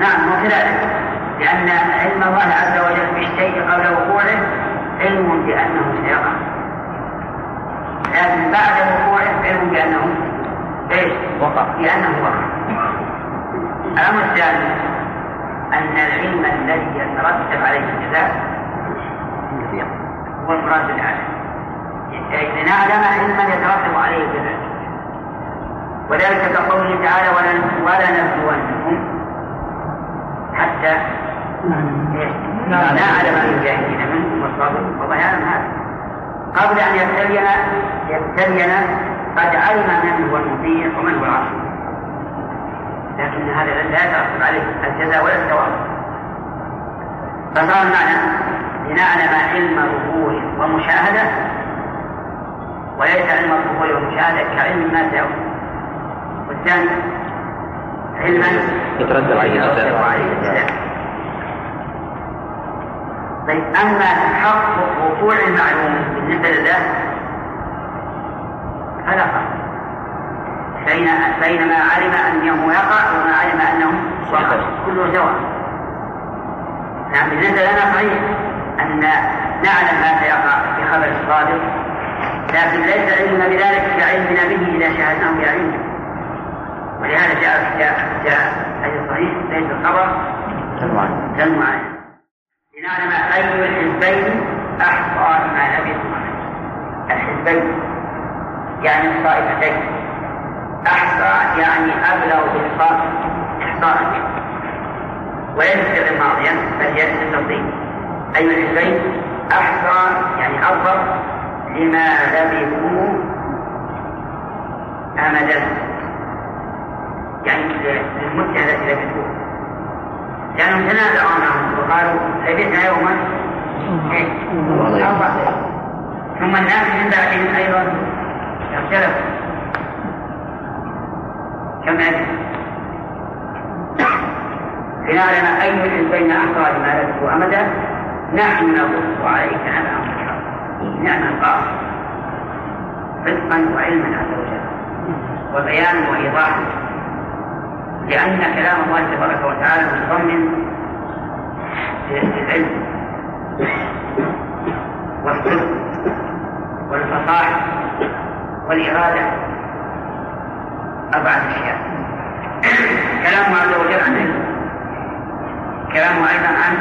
نعم هو كذلك لأن علم الله عز وجل بالشيء قبل وقوعه علم بأنه سيقع لكن بعد وقوعه علم بأنه إيش؟ بأنه وقع الأمر الثاني أن العلم الذي يترتب عليه الجزاء هو المراد بالعالم لنعلم علما يترتب عليه الجزاء وذلك كقوله تعالى ولنبلونكم حتى نعلم المجاهدين منكم والصابرين وبيان هذا. قبل أن يبتلينا يبتلينا قد علم من هو المطيع ومن هو العاصي لكن هذا لا يترتب عليه الجزاء ولا الثواب. فصار المعنى لنعلم علم ظهور ومشاهدة وليس علم الظهور والمشاهدة كعلم ما سيكون والثاني علما يترتب عليه الجزاء. طيب أما تحقق وقوع المعلوم بالنسبة لله فلا فرق. بين بين ما علم أنه يقع وما علم أنه وقع كله سواء نعم بالنسبة لنا صحيح أن نعلم ما سيقع في خبر الصادق لكن ليس علمنا بذلك كعلمنا به إذا شاهدناه بعلمنا ولهذا جاء جاء جاء حديث صحيح ليس الخبر كالمعاينة لنعلم أي الحزبين أحصى ما لبثوا الحزبين يعني الطائفتين أحصى يعني أبلغ بالإحصاء. إحصاء. وليس فعلا ماضيا بل هي للتصديق. أي الحزبين أحصى يعني أظهر لما لبثوا أمدا. يعني للمدة التي لبثوها. لأنهم تنازعوا معهم وقالوا لبثنا يوما. إيه؟ أربع ثم الناس من بعدهم أيضا اختلفوا كم أجل لنعلم أي الحزبين أحصى لما لبثوا أمدا نحن نقص عليك نبأهم نعم القاص صدقا وعلما عز وجل. وبيانا وإيضاحا. لأن كلام الله تبارك وتعالى متضمن للعلم والصدق والفصاحة والإرادة. أربعة أشياء. كلامه عز وجل عن علم. كلامه أيضا عن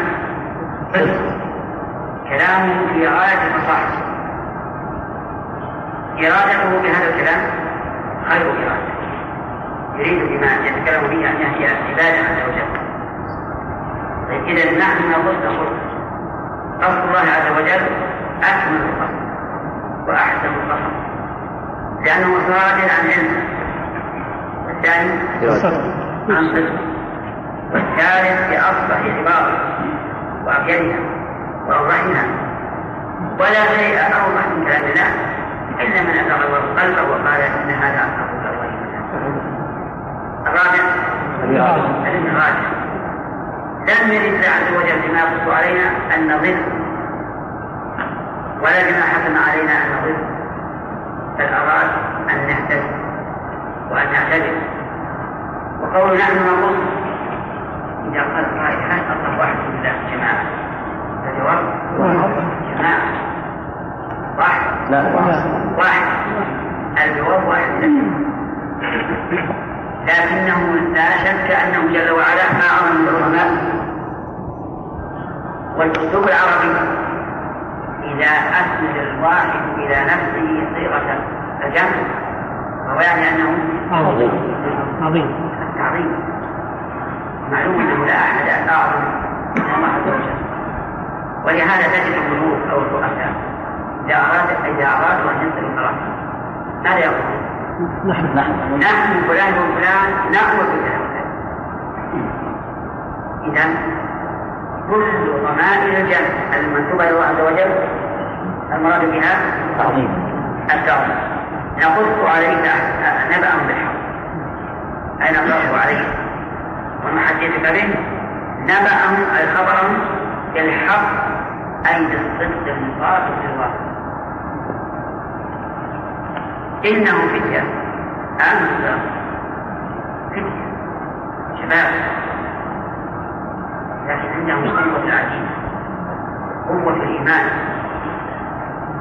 صدق كلامه في غاية الفصاحة إرادته بهذا الكلام خير إرادة. يريد بما يتكلم به أن يهدي عباده عز وجل. طيب إذا نحن نقول نقول قصد الله عز وجل أكمل القصد وأحسن القصد لأنه صادر عن علم. والثاني عن صدق والثالث بأصلح عبارة وأبينها وأوضحها. ولا شيء أوضح من كلام الله إلا من أتغير قلبه وقال إن هذا أقول الرابع. الانفراد لم يرد الله عز وجل بما يقص علينا أن نضل. ولا بما حكم علينا أن نضل. بل أراد أن نهتدي. وأن نعتدل وقول نحن نقص إذا قال هل الله واحد من جماعة. الجواب جماعة. واحد. لا. واحد. الجواب واحد. لكنه لا شك أنه جل وعلا اعظم العلماء والأسلوب العربي. إذا أسند الواحد إلى نفسه صيغة الجمع فهو يعني أنه عظيم. عظيم. التعظيم معلوم أنه لا أحد اعظم من الله عز وجل. ولهذا تجد الملوك أو الرؤساء إذا اراد إذا أرادوا أن ينزلوا الصلاه ماذا يقولون؟ نحن. نحن. نحن فلان وفلان نأمر بهؤلاء إذا كل ضمائر الجنة المنسوبة لله عز وجل المراد بها التعظيم التعظيم نقص عليك نبأهم بالحق. أي نقص عليك؟ ونحدثك به؟ نبأهم أي خبرهم؟ بالحق أي بالصدق المصادق للواقع إنهم فتية. أنت فتية. شباب. لكن عندهم قوة العزيمة قوة الإيمان.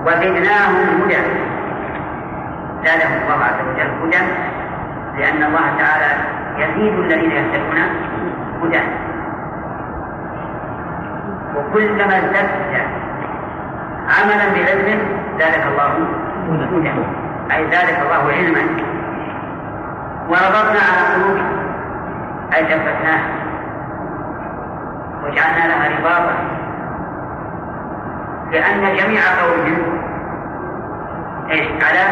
وزدناهم هدى. زادهم الله عز وجل هدى لأن الله تعالى يزيد الذين يهتدون هدى. وكلما ازددت عملا بعلمه زادك الله هدى. أي زادك الله علما. وربطنا على قلوبهم أي ثبتناها وجعلنا لها رباطا. لأن جميع قولهم إيش؟ على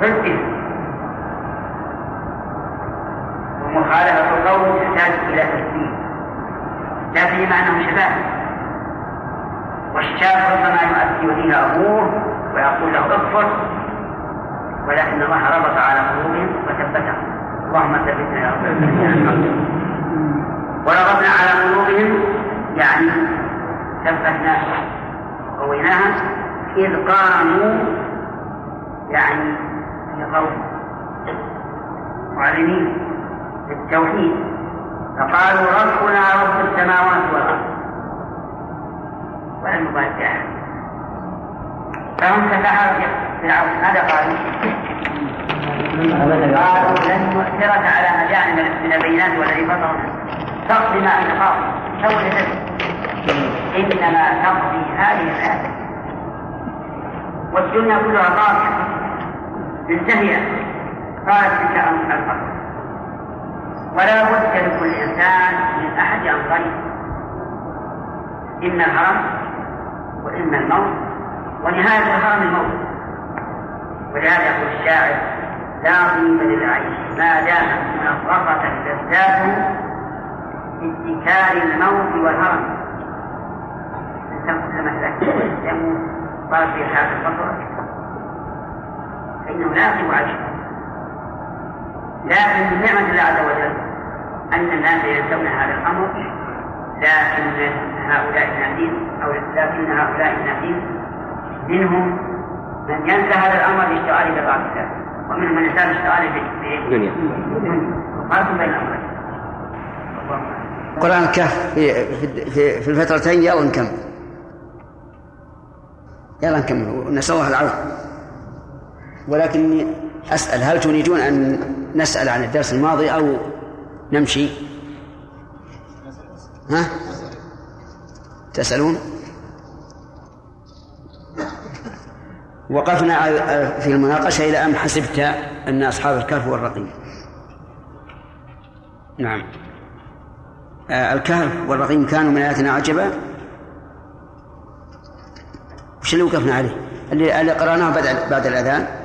ضده ومخالفة القول تحتاج إلى تسليم لا سيما أنهم شباب والشاب ربما يؤدي فيها أبوه ويقول له اغفر. ولكن الله ربط على قلوبهم وثبتهم اللهم ثبتنا يا رب. وربطنا على قلوبهم يعني ثبتناها وقويناها إذ قاموا يعني في قول معلمين بالتوحيد فقالوا ربنا رب السماوات والأرض. ولم يبالي فهم كسحرة فرعون. ماذا قالوا؟ قالوا لن نؤثرك على ما جاء من البينات والذي فطرنا تقضي ما أنت قاضي سوف إنما تقضي هذه الحياة والدنيا كلها قاضيه منتهيه قالت تلك الفقر ولا بد لكل انسان من أحد امرين إما الهرم وإما الموت. ونهاية الهرم الموت. ولهذا يقول الشاعر لا قيمة للعيش ما دامت منغصة لذاته باتكال الموت والهرم. الإنسان كلما تذكر يموت صار في حال البصر فإنه لا يقيم عيشه لكن من نعمة الله عز وجل أن الناس ينسون هذا الأمر لكن هؤلاء الناسين أو لكن هؤلاء الناسين منهم من ينسى هذا الأمر لاشتغاله ببعض الله ومنهم من ينسى لاشتغاله بالدنيا فرق بين الأمرين. قرآن الكهف في في في الفترتين يلا نكمل. يلا نكمل. نسأل الله العافية. ولكني أسأل هل تريدون أن نسأل عن الدرس الماضي أو نمشي؟ ها؟ تسألون؟ وقفنا في المناقشة إلى أن حسبت أن أصحاب الكهف والرقيم نعم آه، الكهف والرقيم كانوا من آياتنا عجبا وش اللي وقفنا عليه؟ اللي, قرأناه بعد بعد الأذان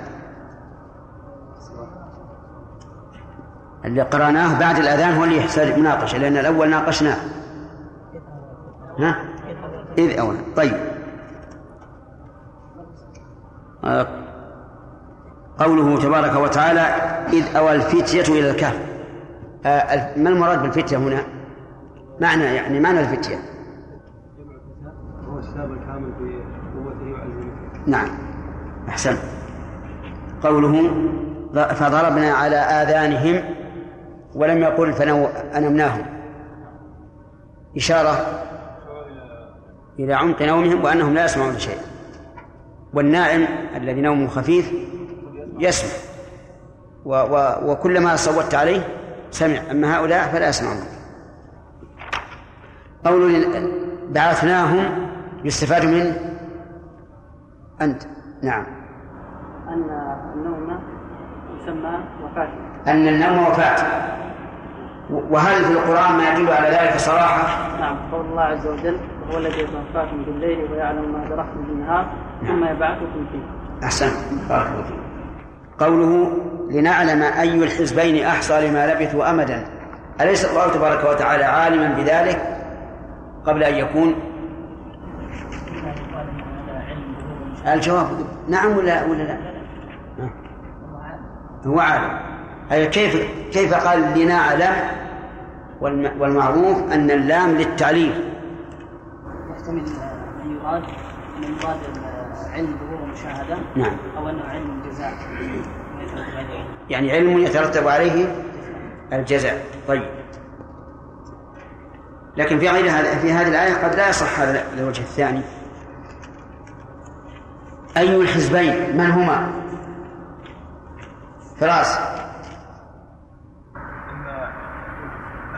اللي قرأناه بعد الأذان هو اللي يحتاج مناقشة لأن الأول ناقشناه. ها؟ إذ أولا طيب. قوله تبارك وتعالى إذ أوى الفتية إلى الكهف. آه، ما المراد بالفتية هنا؟ معنى يعني معنى الفتية. هو الشاب الكامل في قوته نعم. أحسن. قوله فضربنا على آذانهم ولم يقل فنو أنمناهم إشارة إلى عمق نومهم وأنهم لا يسمعون شيئا. والنائم الذي نومه خفيف يسمع. و و وكلما صوت عليه سمع. أما هؤلاء فلا يسمعون. قول بعثناهم يستفاد منه أنت. نعم. أن النوم يسمى وفاة أن النوم وفاة. وهل في القرآن ما يدل على ذلك صراحة؟ نعم قول الله عز وجل هو الذي يتوفاكم بالليل ويعلم ما جرحتم بالنهار ثم يبعثكم فيه. أحسن. بارك الله فيك. قوله لنعلم أي الحزبين أحصى لما لبثوا أمدا. أليس الله تبارك وتعالى عالما بذلك قبل أن يكون؟ الجواب. نعم ولا ولا لا؟ هو عالم. أي كيف كيف قال لنعلم والم- والمعروف أن اللام للتعليل؟ يحتمل أن يراد أن يراد علم ظهور المشاهده نعم. أو أنه علم الجزاء يعني علم يترتب عليه الجزاء. طيب. لكن في غير هذا في هذه الآية قد لا يصح هذا الوجه الثاني. أي الحزبين؟ من هما؟ فراس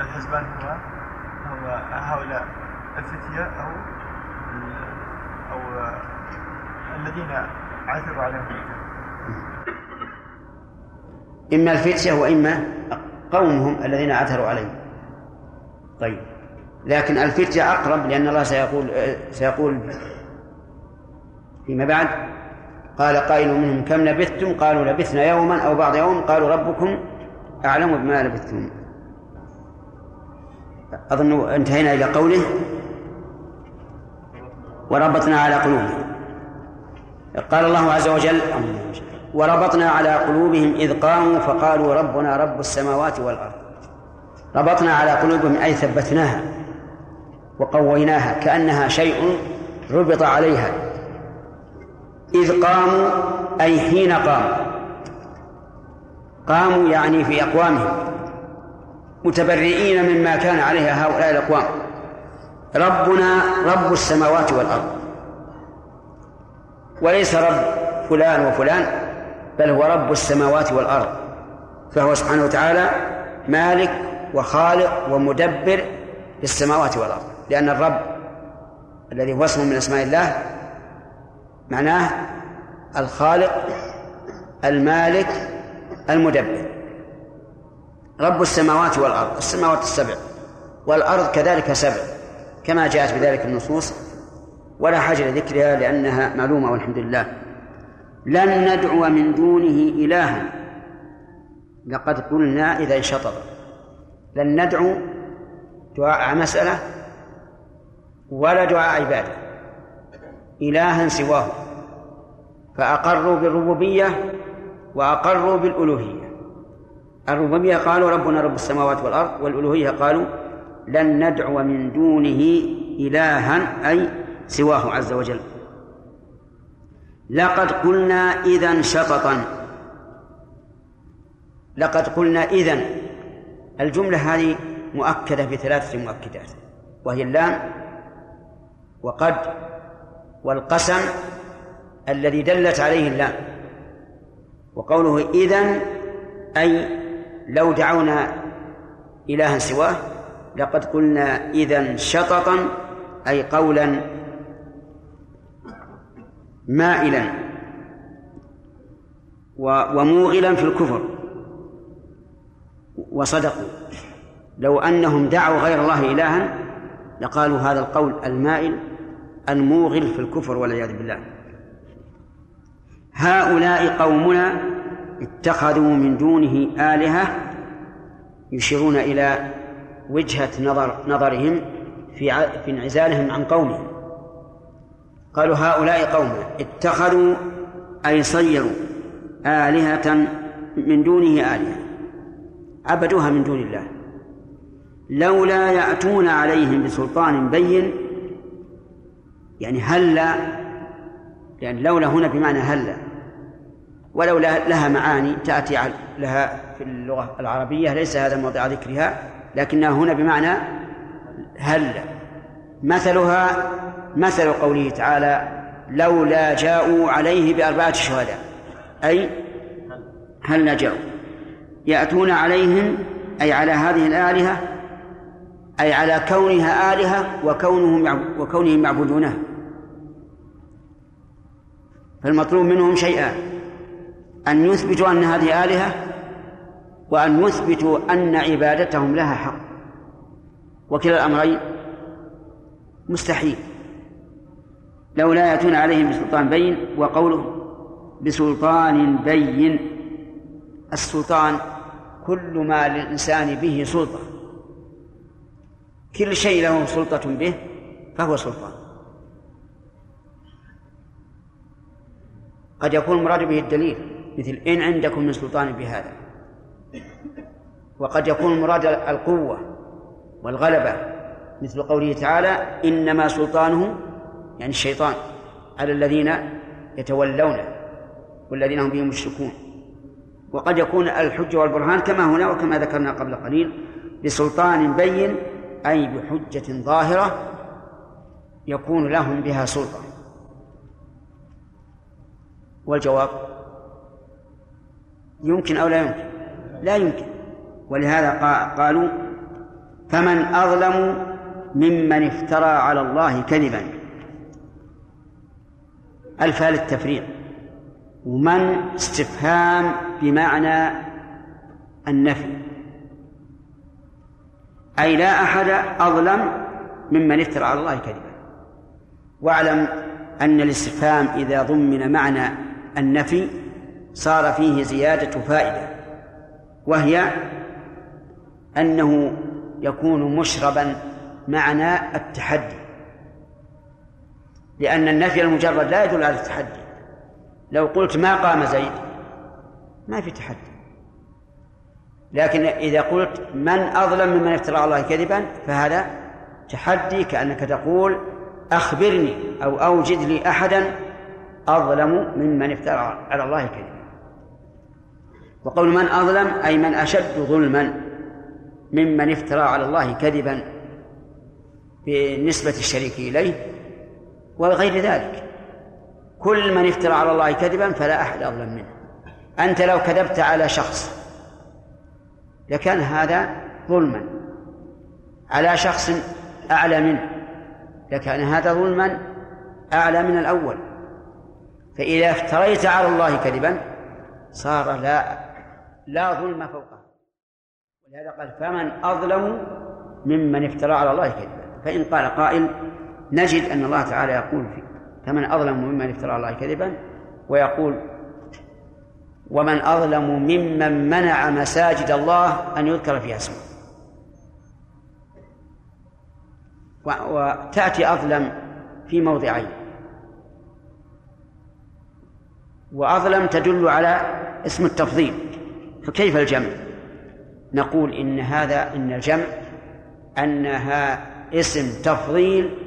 أن الحزبان هو هو هؤلاء الفتية أو أو الذين عثروا عليهم. إما الفتية وإما قومهم الذين عثروا عليه طيب. لكن الفتية أقرب لأن الله سيقول سيقول فيما بعد. قال قائل منهم كم لبثتم؟ قالوا لبثنا يوما أو بعض يوم. قالوا ربكم أعلم بما لبثتم. أظن انتهينا إلى قوله وربطنا على قلوبهم. قال الله عز وجل وربطنا على قلوبهم إذ قاموا فقالوا ربنا رب السماوات والأرض. ربطنا على قلوبهم أي ثبتناها وقويناها كأنها شيء ربط عليها. إذ قاموا أي حين قاموا. قاموا يعني في أقوامهم. متبرئين مما كان عليها هؤلاء الأقوام. ربنا رب السماوات والأرض. وليس رب فلان وفلان بل هو رب السماوات والأرض. فهو سبحانه وتعالى مالك وخالق ومدبر للسماوات والأرض. لأن الرب الذي هو اسم من أسماء الله معناه الخالق المالك المدبر. رب السماوات والأرض السماوات السبع والأرض كذلك سبع كما جاءت بذلك النصوص. ولا حاجة لذكرها لأنها معلومة والحمد لله. لن ندعو من دونه إلها. لقد قلنا إذا انشطب لن ندعو دعاء مسألة ولا دعاء عبادة. إلها سواه. فأقروا بالربوبية وأقروا بالألوهية. الربوبية قالوا ربنا رب السماوات والأرض والألوهية قالوا لن ندعو من دونه إلها أي سواه عز وجل. لقد قلنا إذا شططا. لقد قلنا إذا الجملة هذه مؤكدة بثلاثة مؤكدات. وهي اللام وقد والقسم الذي دلت عليه اللام. وقوله إذا أي لو دعونا إلها سواه لقد قلنا إذا شططا أي قولا مائلا وموغلا في الكفر. وصدقوا. لو أنهم دعوا غير الله إلها لقالوا هذا القول المائل الموغل في الكفر والعياذ بالله. هؤلاء قومنا اتخذوا من دونه آلهة يشيرون إلى وجهة نظر نظرهم في في انعزالهم عن قومهم. قالوا هؤلاء قومنا اتخذوا أي صيروا آلهة من دونه آلهة. عبدوها من دون الله. لولا يأتون عليهم بسلطان بين يعني هلا يعني لولا هنا بمعنى هلا ولولا لها معاني تأتي لها في اللغة العربية ليس هذا موضع ذكرها لكنها هنا بمعنى هلا مثلها مثل قوله تعالى لولا جاءوا عليه بأربعة شهداء أي هل جاءوا يأتون عليهم أي على هذه الآلهة أي على كونها آلهة وكونهم وكونهم يعبدونها فالمطلوب منهم شيئان أن يثبتوا أن هذه آلهة وأن يثبتوا أن عبادتهم لها حق. وكلا الأمرين مستحيل. لو لا يأتون عليهم بسلطان بين وقوله بسلطان بين. السلطان كل ما للإنسان به سلطة. كل شيء له سلطة به فهو سلطان. قد يكون المراد به الدليل. مثل إن عندكم من سلطان بهذا. وقد يكون المراد القوة والغلبة مثل قوله تعالى إنما سلطانه يعني الشيطان على الذين يتولونه والذين هم به مشركون. وقد يكون الحجة والبرهان كما هنا وكما ذكرنا قبل قليل بسلطان بين أي بحجة ظاهرة يكون لهم بها سلطة. والجواب يمكن أو لا يمكن؟ لا يمكن. ولهذا قالوا فمن أظلم ممن افترى على الله كذبا. الفاء للتفريق ومن استفهام بمعنى النفي. أي لا أحد أظلم ممن افترى على الله كذبا. واعلم أن الاستفهام إذا ضمن معنى النفي صار فيه زيادة فائدة وهي أنه يكون مشربا معنى التحدي لأن النفي المجرد لا يدل على التحدي. لو قلت ما قام زيد ما في تحدي. لكن إذا قلت من أظلم ممن افترى على الله كذبا فهذا تحدي كأنك تقول أخبرني أو أوجد لي أحدا أظلم ممن افترى على الله كذبا. وقول من أظلم أي من أشد ظلما ممن افترى على الله كذبا بالنسبة الشريك إليه وغير ذلك. كل من افترى على الله كذبا فلا أحد أظلم منه. أنت لو كذبت على شخص لكان هذا ظلما. على شخص أعلى منه لكان هذا ظلما أعلى من الأول. فإذا افتريت على الله كذبا صار لا لا ظلم فوقه ولهذا قال فمن أظلم ممن افترى على الله كذبا. فإن قال قائل نجد أن الله تعالى يقول في فمن أظلم ممن افترى على الله كذبا ويقول ومن أظلم ممن منع مساجد الله أن يذكر فيها اسمه. وتأتي أظلم في موضعين. وأظلم تدل على اسم التفضيل. فكيف الجمع؟ نقول إن هذا إن الجمع أنها اسم تفضيل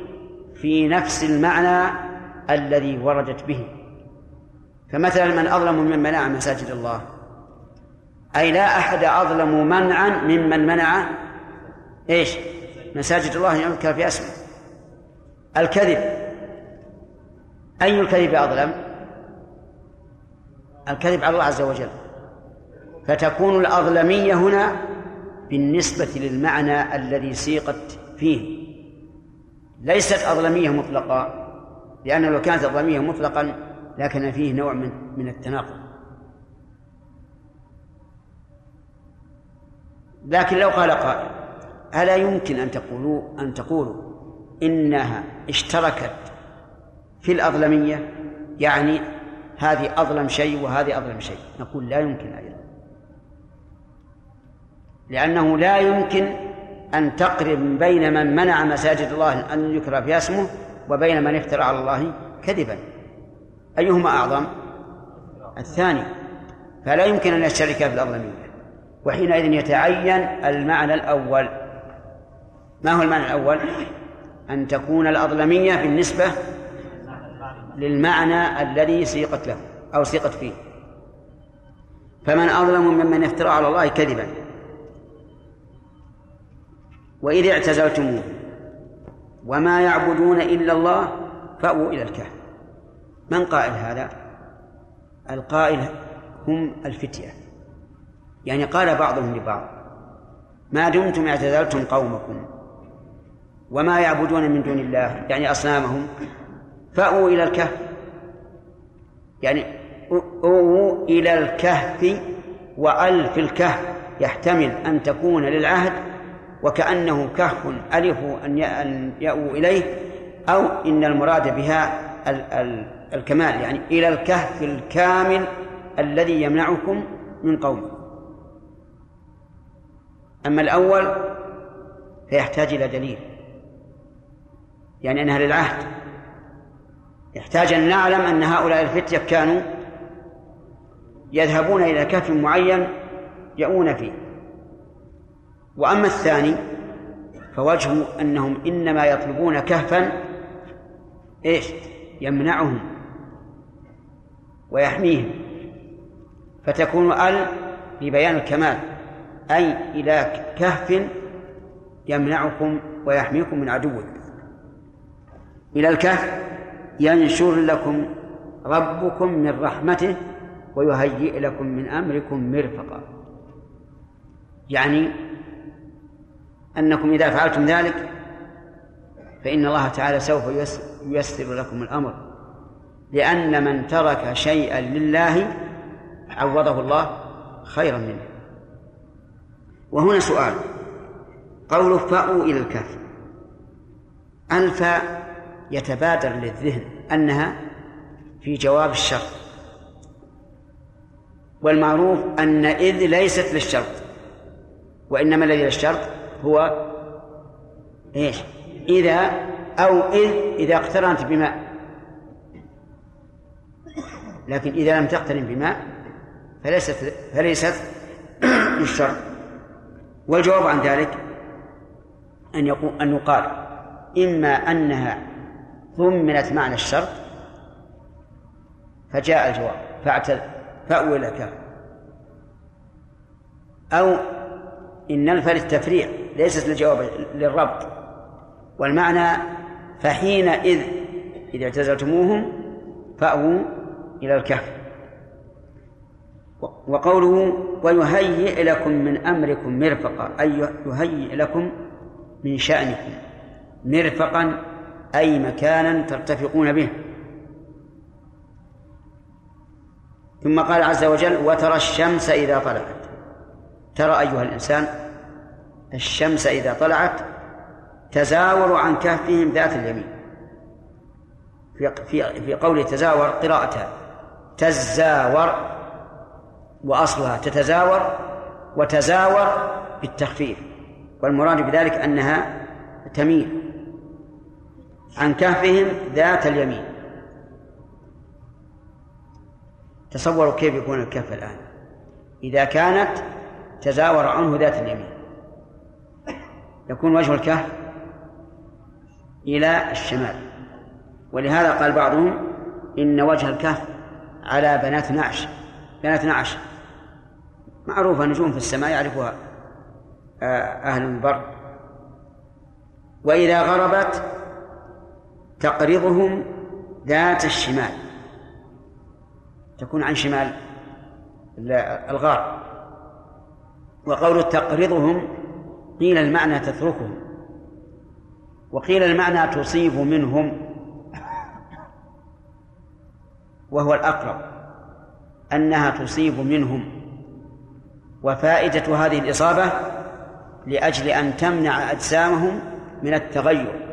في نفس المعنى الذي وردت به. فمثلا من أظلم ممن منع مساجد الله. أي لا أحد أظلم منعا ممن منع إيش؟ مساجد الله يذكر في أسمه. الكذب. أي الكذب أظلم؟ الكذب على الله عز وجل. فتكون الأظلمية هنا بالنسبة للمعنى الذي سيقت فيه. ليست أظلمية مطلقة لأنه لو كانت أظلمية مطلقا لكن فيه نوع من من التناقض. لكن لو قال قائل ألا يمكن أن تقولوا أن تقولوا إنها اشتركت في الأظلمية؟ يعني هذه أظلم شيء وهذه أظلم شيء. نقول لا يمكن أيضا. لأنه لا يمكن أن تقرب بين من منع مساجد الله أن يكرى فيها اسمه وبين من افترى على الله كذبا. أيهما أعظم؟ الثاني فلا يمكن أن يشترك في الأظلمية وحينئذ يتعين المعنى الأول. ما هو المعنى الأول؟ أن تكون الأظلمية بالنسبة للمعنى الذي سيقت له أو سيقت فيه. فمن أظلم ممن افترى على الله كذبا. وإذ اعتزلتموه وما يعبدون إلا الله فأووا إلى الكهف. من قائل هذا؟ القائل هم الفتية. يعني قال بعضهم لبعض ما دمتم اعتزلتم قومكم وما يعبدون من دون الله. يعني أصنامهم. فأووا إلى الكهف. يعني أووا إلى الكهف وأل في الكهف. يحتمل أن تكون للعهد وكأنه كهف ألف أن يأووا إليه أو إن المراد بها الكمال يعني إلى الكهف الكامل الذي يمنعكم من قومكم أما الأول فيحتاج إلى دليل يعني أنها للعهد. يحتاج أن نعلم أن هؤلاء الفتية كانوا يذهبون إلى كهف معين يؤون فيه. وأما الثاني فوجهه أنهم إنما يطلبون كهفا إيش؟ يمنعهم ويحميهم. فتكون ال لبيان الكمال أي إلى كهف يمنعكم ويحميكم من عدوكم إلى الكهف ينشر لكم ربكم من رحمته ويهيئ لكم من أمركم مرفقا. يعني أنكم إذا فعلتم ذلك فإن الله تعالى سوف ييسر لكم الأمر. لأن من ترك شيئا لله عوضه الله خيرا منه. وهنا سؤال. قول فأوا إلى الكهف. الفاء يتبادر للذهن أنها في جواب الشرط. والمعروف أن إذ ليست للشرط وإنما الذي للشرط هو إيش؟ إذا أو إذ إذا اقترنت بماء. لكن إذا لم تقترن بماء فليست فليست للشرط والجواب عن ذلك أن يقول أن يقال إما أنها ضمنت معنى الشرط فجاء الجواب فاعتل فأول كان أو إن الفا للتفريع ليست للجواب للربط. والمعنى فحينئذ إذا اعتزلتموهم فأووا إلى الكهف. وقوله ويهيئ لكم من أمركم مرفقا أي يهيئ لكم من شأنكم مرفقا أي مكانا ترتفقون به. ثم قال عز وجل وترى الشمس إذا طلعت. ترى أيها الإنسان الشمس إذا طلعت تزاور عن كهفهم ذات اليمين. في في في قوله تزاور قراءتها. تزاور وأصلها تتزاور وتزاور بالتخفيف. والمراد بذلك أنها تميل عن كهفهم ذات اليمين. تصوروا كيف يكون الكهف الآن. إذا كانت تزاور عنه ذات اليمين. يكون وجه الكهف إلى الشمال. ولهذا قال بعضهم إن وجه الكهف على بنات نعش. بنات نعش معروفة نجوم في السماء يعرفها آه، أهل البر. وإذا غربت تقرضهم ذات الشمال. تكون عن شمال الغار وقول تقرضهم قيل المعنى تتركهم وقيل المعنى تصيب منهم. وهو الأقرب. أنها تصيب منهم. وفائدة هذه الإصابة لأجل أن تمنع أجسامهم من التغير.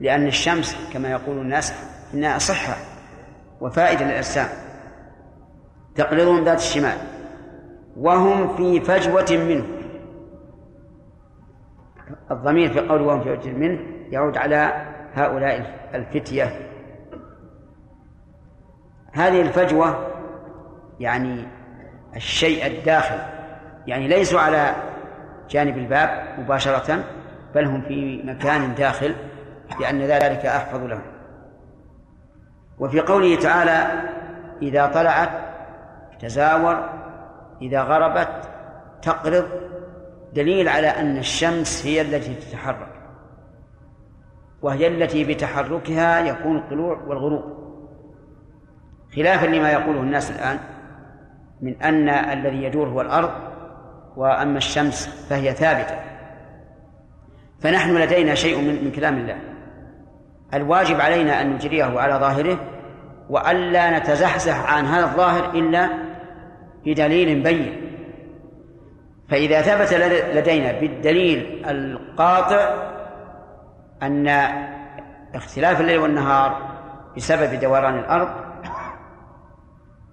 لأن الشمس كما يقول الناس إنها صحة وفائدة للأجسام. تقرضهم ذات الشمال. وهم في فجوة منه. الضمير في قول وهم في فجوة منه يعود على هؤلاء الفتية. هذه الفجوة يعني الشيء الداخل يعني ليسوا على جانب الباب مباشرة بل هم في مكان داخل لأن ذلك أحفظ لهم. وفي قوله تعالى إذا طلعت تزاور إذا غربت تقرض دليل على أن الشمس هي التي تتحرك وهي التي بتحركها يكون الطلوع والغروب. خلافا لما يقوله الناس الآن من أن الذي يدور هو الأرض وأما الشمس فهي ثابتة. فنحن لدينا شيء من, كلام الله. الواجب علينا أن نجريه على ظاهره وألا نتزحزح عن هذا الظاهر إلا بدليل بين. فإذا ثبت لدينا بالدليل القاطع أن اختلاف الليل والنهار بسبب دوران الأرض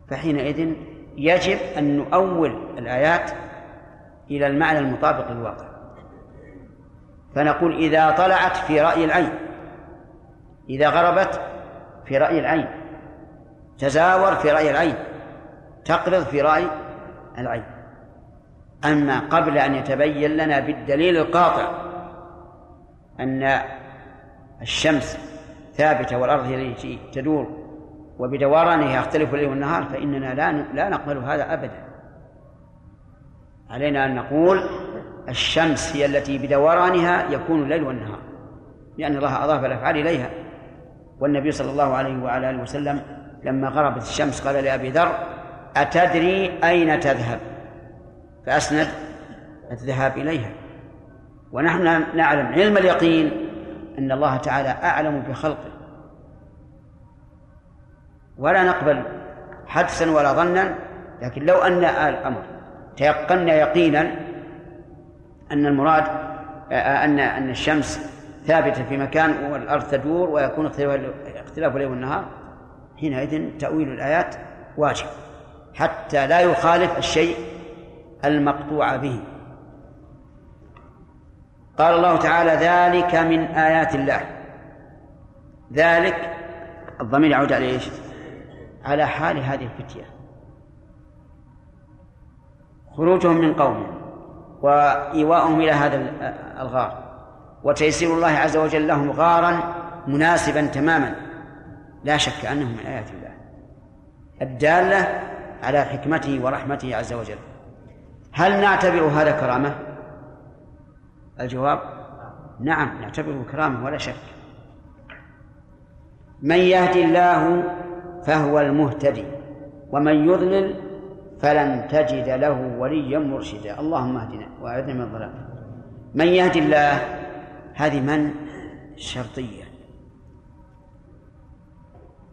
فحينئذ يجب أن نؤول الآيات إلى المعنى المطابق للواقع. فنقول إذا طلعت في رأي العين إذا غربت في رأي العين تزاور في رأي العين تقرض في رأي العين. أما قبل أن يتبين لنا بالدليل القاطع أن الشمس ثابتة والأرض هي التي تدور وبدورانها يختلف الليل والنهار فإننا لا لا نقبل هذا أبدا. علينا أن نقول الشمس هي التي بدورانها يكون الليل والنهار لأن الله أضاف الأفعال إليها. والنبي صلى الله عليه وعلى آله وسلم لما غربت الشمس قال لأبي ذر أتدري أين تذهب؟ فأسند الذهاب إليها. ونحن نعلم علم اليقين أن الله تعالى أعلم بخلقه. ولا نقبل حدسا ولا ظنا لكن لو أن الأمر تيقنا يقينا أن المراد أن أن الشمس ثابتة في مكان والأرض تدور ويكون اختلاف الليل والنهار حينئذ تأويل الآيات واجب حتى لا يخالف الشيء المقطوع به. قال الله تعالى ذلك من آيات الله. ذلك الضمير يعود على إيش؟ على حال هذه الفتية. خروجهم من قومهم وإيواءهم إلى هذا الغار. وتيسير الله عز وجل لهم غارا مناسبا تماما. لا شك أنه من آيات الله. الدالة على حكمته ورحمته عز وجل. هل نعتبر هذا كرامة؟ الجواب نعم نعتبره كرامة ولا شك. من يهدي الله فهو المهتدي ومن يضلل فلن تجد له وليا مرشدا. اللهم اهدنا وأعذنا من الضلال من يهدي الله هذه من؟ شرطية.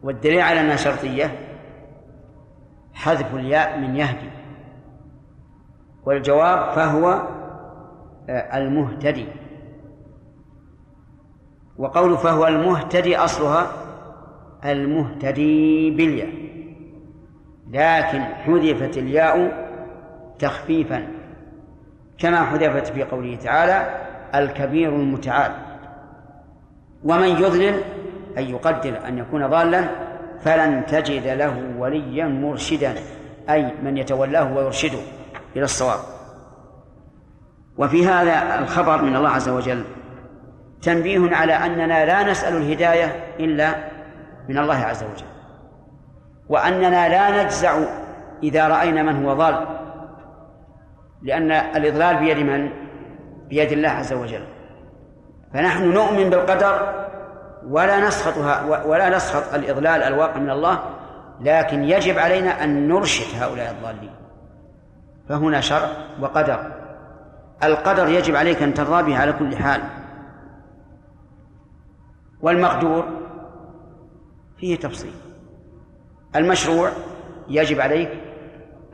والدليل على أنها شرطية حذف الياء من يهدي. والجواب فهو آه، المهتدي. وقول فهو المهتدي أصلها المهتدي بالياء. لكن حذفت الياء تخفيفا كما حذفت في قوله تعالى الكبير المتعال. ومن يضلل أي يقدر أن يكون ضالا فلن تجد له وليا مرشدا أي من يتولاه ويرشده. إلى الصواب. وفي هذا الخبر من الله عز وجل تنبيه على أننا لا نسأل الهداية إلا من الله عز وجل وأننا لا نجزع إذا رأينا من هو ضال لأن الإضلال بيد من؟ بيد الله عز وجل. فنحن نؤمن بالقدر ولا نسخطها ولا نسخط الإضلال الواقع من الله لكن يجب علينا أن نرشد هؤلاء الضالين. فهنا شرع وقدر. القدر يجب عليك أن ترضى به على كل حال. والمقدور فيه تفصيل. المشروع يجب عليك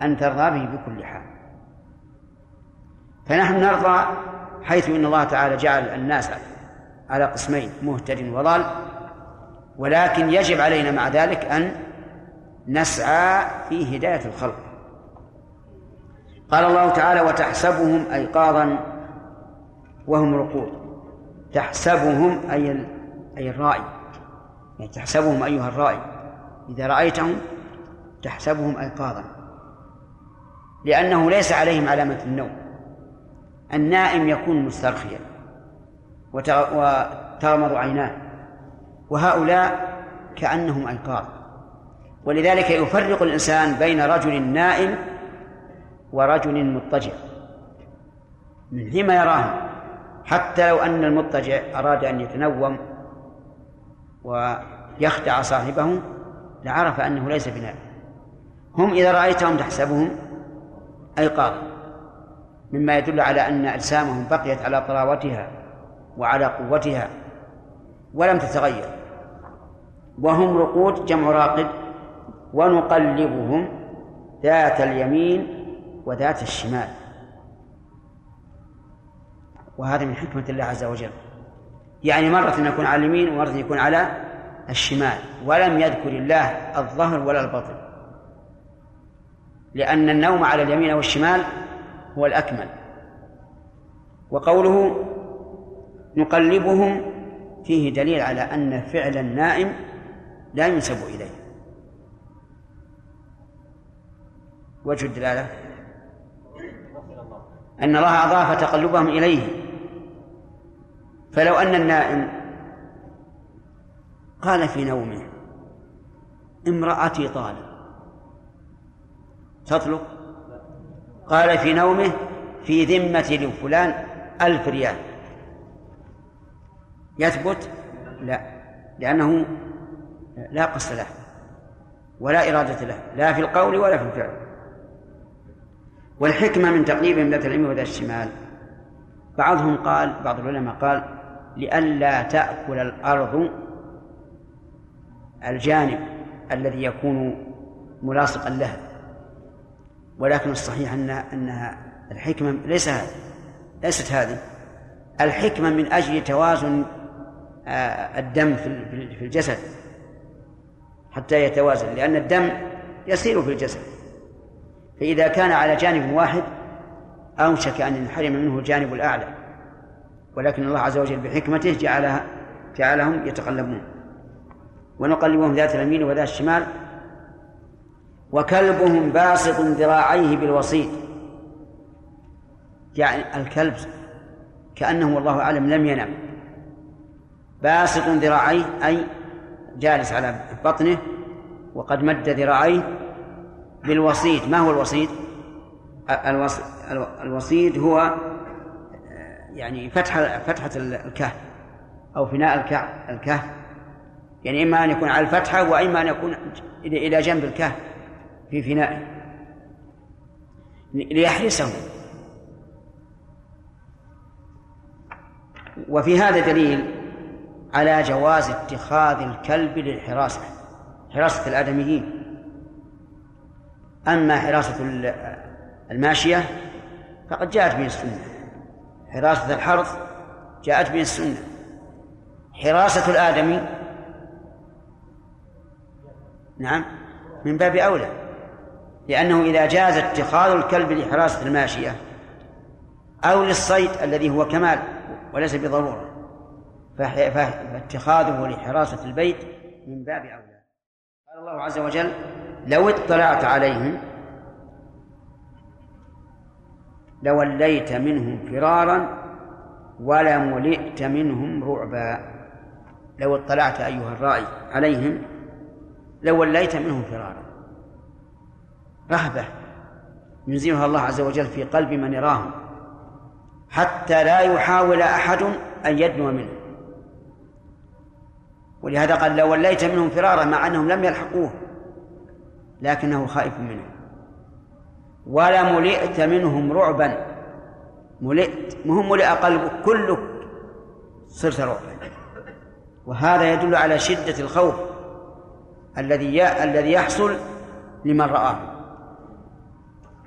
أن ترضى به بكل حال. فنحن نرضى حيث إن الله تعالى جعل الناس على قسمين مهتد وضال. ولكن يجب علينا مع ذلك أن نسعى في هداية الخلق. قال الله تعالى وتحسبهم ايقاظا وهم رقود. تحسبهم أي أي الرائي. يعني تحسبهم أيها الرائي. إذا رأيتهم تحسبهم ايقاظا. لأنه ليس عليهم علامة النوم. النائم يكون مسترخيا. وتغمض عيناه. وهؤلاء كأنهم أيقاظ. ولذلك يفرق الإنسان بين رجل نائم ورجل مضطجع. من حين يراهم حتى لو أن المضطجع أراد أن يتنوم ويخدع صاحبه لعرف أنه ليس بنائم. هم إذا رأيتهم تحسبهم أيقاظا مما يدل على أن أجسامهم بقيت على طراوتها وعلى قوتها ولم تتغير. وهم رقود جمع راقد ونقلبهم ذات اليمين وذات الشمال. وهذا من حكمة الله عز وجل. يعني مرة يكون على اليمين ومرة يكون على الشمال. ولم يذكر الله الظهر ولا البطن. لأن النوم على اليمين أو الشمال هو الأكمل. وقوله نقلبهم فيه دليل على أن فعل النائم لا ينسب إليه. وجه الدلالة؟ أن الله أضاف تقلبهم إليه. فلو أن النائم قال في نومه امرأتي طالب تطلق؟ قال في نومه في ذمة لفلان ألف ريال. يثبت؟ لا لأنه لا قصد له ولا إرادة له لا في القول ولا في الفعل. والحكمة من تقليبهم ذات اليمين وذات الشمال. بعضهم قال بعض العلماء قال لئلا تأكل الأرض الجانب الذي يكون ملاصقا لها. ولكن الصحيح أن أنها الحكمة ليس ليست هذه. الحكمة من أجل توازن آه، الدم في الجسد. حتى يتوازن لأن الدم يسير في الجسد. فإذا كان على جانب واحد أوشك أن ينحرم منه الجانب الأعلى. ولكن الله عز وجل بحكمته جعلها جعلهم يتقلبون. ونقلبهم ذات اليمين وذات الشمال. وكلبهم باسط ذراعيه بالوسيط. يعني الكلب كأنه والله أعلم لم ينم. باسط ذراعيه أي جالس على بطنه وقد مد ذراعيه بالوسيط. ما هو الوسيط؟ الوسيط هو يعني فتحة فتحة الكهف أو فناء الكهف. يعني إما أن يكون على الفتحة وإما أن يكون إلى جنب الكهف في فنائه ليحرسه. وفي هذا دليل على جواز اتخاذ الكلب للحراسة حراسة الآدميين. أما حراسة الماشية فقد جاءت به السنة. حراسة الحرث جاءت به السنة. حراسة الآدمي نعم من باب أولى لأنه إذا جاز اتخاذ الكلب لحراسة الماشية أو للصيد الذي هو كمال وليس بضرورة فاتخاذه لحراسة البيت من باب أولى. قال الله عز وجل لو اطلعت عليهم لوليت منهم فرارا ولملئت منهم رعبا. لو اطلعت أيها الرائي عليهم لوليت منهم فرارا. رهبة ينزلها الله عز وجل في قلب من يراهم حتى لا يحاول أحد أن يدنو منه. ولهذا قال لو وليت منهم فرارا مع أنهم لم يلحقوه. لكنه خائف منهم ولملئت منهم رعبا. ملئت مهم ملئ قلبك كلك صرت رعبا. وهذا يدل على شدة الخوف الذي الذي يحصل لمن رآه.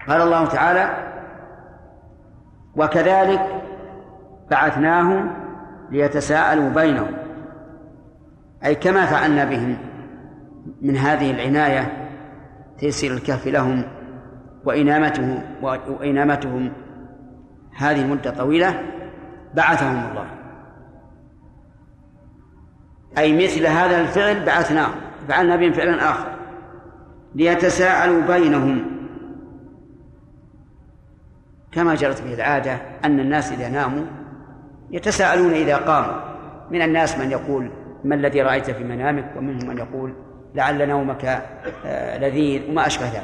قال الله تعالى وكذلك بعثناهم ليتساءلوا بينهم. أي كما فعلنا بهم من هذه العناية تيسير الكهف لهم وإنامته وإنامتهم. هذه المدة طويلة. بعثهم الله. أي مثل هذا الفعل بعثناهم فعلنا بهم فعلا آخر. ليتساءلوا بينهم. كما جرت به العادة أن الناس إذا ناموا يتساءلون إذا قاموا. من الناس من يقول ما الذي رأيت في منامك؟ ومنهم من يقول لعل نومك آه، لذيذ وما أشبه ذلك.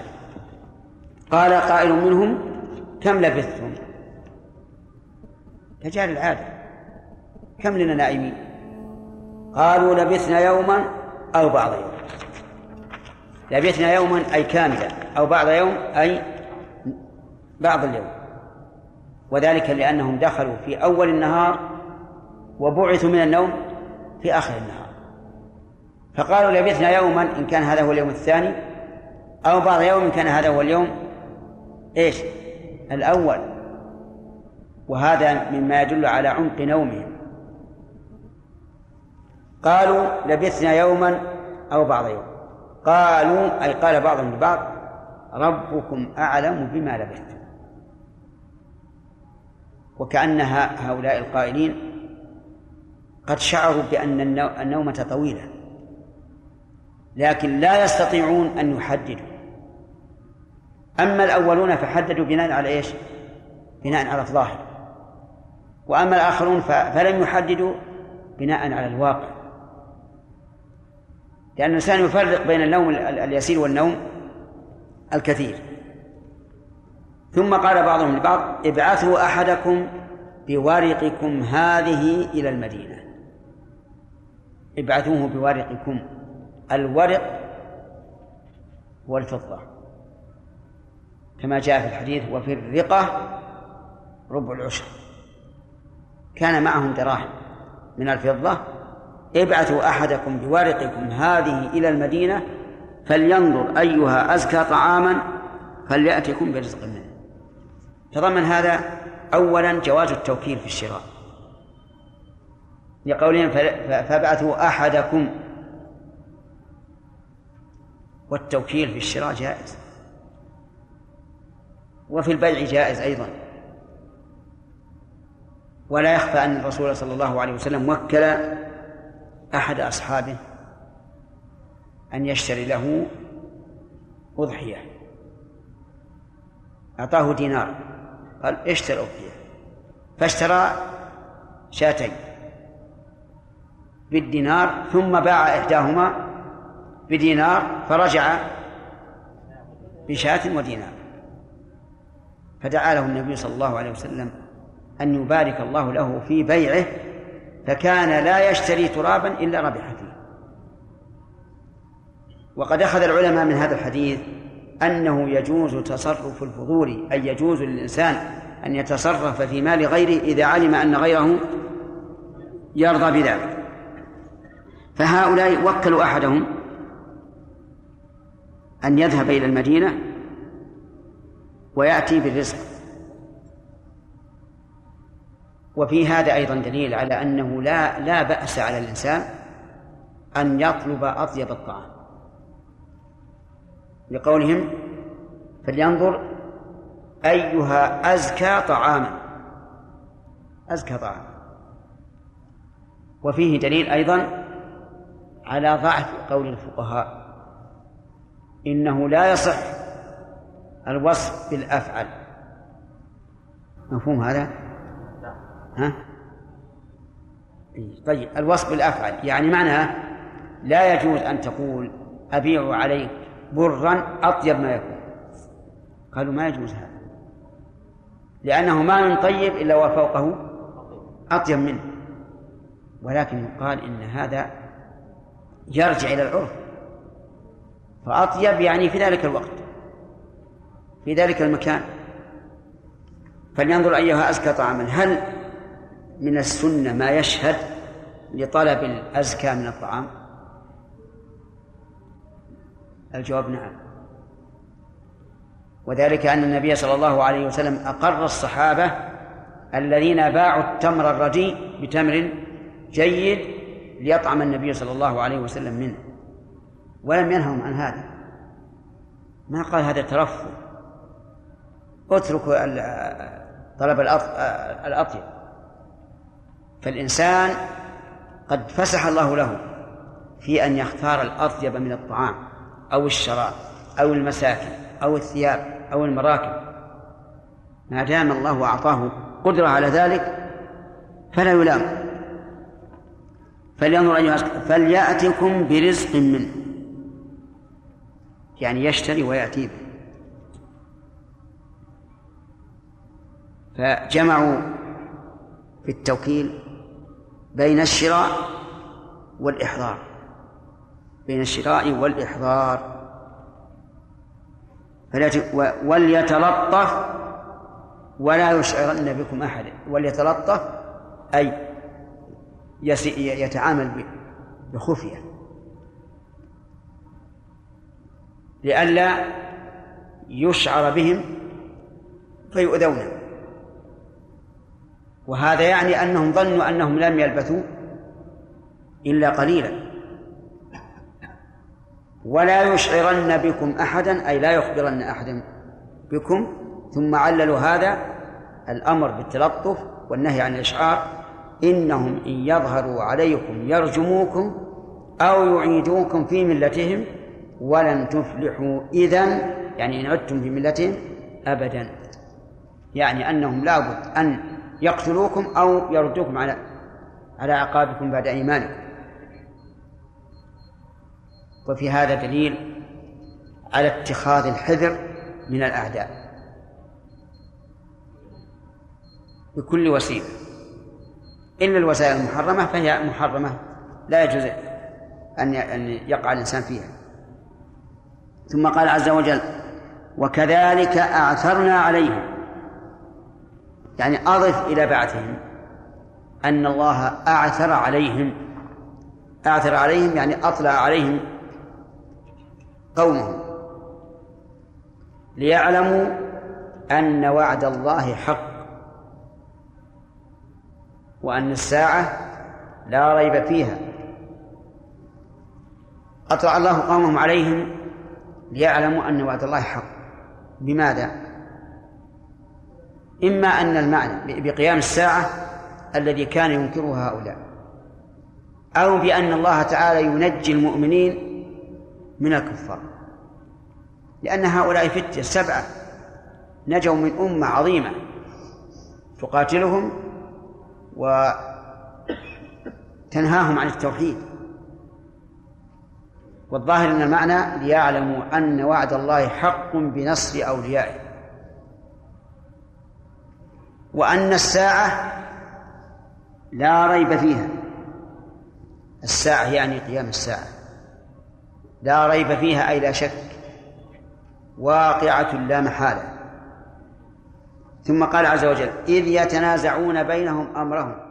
قال قائل منهم كم لبثتم؟ كجار العادة. كم لنا نائمين؟ قالوا لبثنا يوما أو بعض يوم. لبثنا يوما أي كاملا أو بعض يوم أي بعض اليوم. وذلك لأنهم دخلوا في أول النهار وبعثوا من النوم في آخر النهار. فقالوا لبثنا يوما إن كان هذا هو اليوم الثاني أو بعض يوم إن كان هذا هو اليوم إيش؟ الأول. وهذا مما يدل على عمق نومهم. قالوا لبثنا يوما أو بعض يوم. قالوا أي قال بعضهم لبعض ربكم أعلم بما لبثتم. وكأن هؤلاء القائلين قد شعروا بأن النومة طويلة. لكن لا يستطيعون أن يحددوا. أما الأولون فحددوا بناء على إيش؟ بناء على الظاهر. وأما الآخرون فلم يحددوا بناء على الواقع. لأن الإنسان يفرق بين النوم اليسير والنوم الكثير. ثم قال بعضهم لبعض ابعثوا أحدكم بورقكم هذه إلى المدينة. ابعثوه بورقكم. الورق والفضة. كما جاء في الحديث وفي الرقة ربع العشر. كان معهم دراهم من الفضة. ابعثوا أحدكم بورقكم هذه إلى المدينة فلينظر أيها أزكى طعاما فليأتكم برزق منه. تضمن هذا أولا جواز التوكيل في الشراء. لقولهم فابعثوا أحدكم والتوكيل في الشراء جائز. وفي البيع جائز أيضا. ولا يخفى أن الرسول صلى الله عليه وسلم وكل أحد أصحابه أن يشتري له أضحية. أعطاه دينار. قال اشتر أضحية. فاشترى شاتين بالدينار ثم باع إحداهما بدينار فرجع بشاة ودينار. فدعا له النبي صلى الله عليه وسلم أن يبارك الله له في بيعه فكان لا يشتري ترابا إلا ربح فيه. وقد أخذ العلماء من هذا الحديث أنه يجوز تصرف الفضول أي يجوز للإنسان أن يتصرف في مال غيره إذا علم أن غيره يرضى بذلك. فهؤلاء وكلوا أحدهم أن يذهب إلى المدينة ويأتي بالرزق. وفي هذا أيضا دليل على أنه لا لا بأس على الإنسان أن يطلب أطيب الطعام. لقولهم فلينظر أيها أزكى طعاما. أزكى طعاما وفيه دليل أيضا على ضعف قول الفقهاء. إنه لا يصح الوصف بالأفعل. مفهوم هذا؟ ها؟ طيب الوصف بالأفعل. يعني معناه لا يجوز أن تقول أبيع عليك برا أطيب ما يكون. قالوا ما يجوز هذا. لأنه ما من طيب إلا وفوقه أطيب منه. ولكن يقال إن هذا يرجع إلى العرف. فأطيب يعني في ذلك الوقت في ذلك المكان. فلينظر أيها أزكى طعاما هل من السنة ما يشهد لطلب الأزكى من الطعام؟ الجواب نعم. وذلك أن النبي صلى الله عليه وسلم أقر الصحابة الذين باعوا التمر الرديء بتمر جيد ليطعم النبي صلى الله عليه وسلم منه. ولم ينههم عن هذا. ما قال هذا ترفه. اتركوا طلب الأطيب. فالإنسان قد فسح الله له في أن يختار الأطيب من الطعام أو الشراب أو المساكن أو الثياب أو المراكب. ما دام الله أعطاه قدرة على ذلك فلا يلام. فلينظر أيها فليأتكم برزق منه. يعني يشتري ويأتي به. فجمعوا في التوكيل بين الشراء والإحضار. بين الشراء والإحضار. وليتلطف ولا يشعرن بكم أحد. وليتلطف أي يتعامل بخفية. لئلا يشعر بهم فيؤذون وهذا يعني أنهم ظنوا أنهم لم يلبثوا إلا قليلا. ولا يشعرن بكم أحدا أي لا يخبرن أحدا بكم ثم عللوا هذا الأمر بالتلطف والنهي عن الإشعار. إنهم إن يظهروا عليكم يرجموكم أو يعيدوكم في ملتهم ولن تفلحوا إذا يعني إن عدتم في ملتهم أبدا. يعني أنهم لابد أن يقتلوكم أو يردوكم على على عقابكم بعد إيمانكم. وفي هذا دليل على اتخاذ الحذر من الأعداء. بكل وسيلة. إلا الوسائل المحرمة فهي محرمة لا يجوز أن يقع الإنسان فيها. ثم قال عز وجل وكذلك أعثرنا عليهم. يعني أضف إلى بعثهم أن الله أعثر عليهم. أعثر عليهم يعني أطلع عليهم قومهم ليعلموا أن وعد الله حق وأن الساعة لا ريب فيها. أطلع الله قومهم عليهم ليعلموا أن وعد الله حق. بماذا؟ إما أن المعنى بقيام الساعة الذي كان ينكره هؤلاء أو بأن الله تعالى ينجي المؤمنين من الكفار. لأن هؤلاء فتية سبعة نجوا من أمة عظيمة تقاتلهم وتنهاهم عن التوحيد. والظاهر أن المعنى ليعلموا أن وعد الله حق بنصر أوليائه. وأن الساعة لا ريب فيها. الساعة يعني قيام الساعة. لا ريب فيها أي لا شك. واقعة لا محالة. ثم قال عز وجل إذ يتنازعون بينهم أمرهم.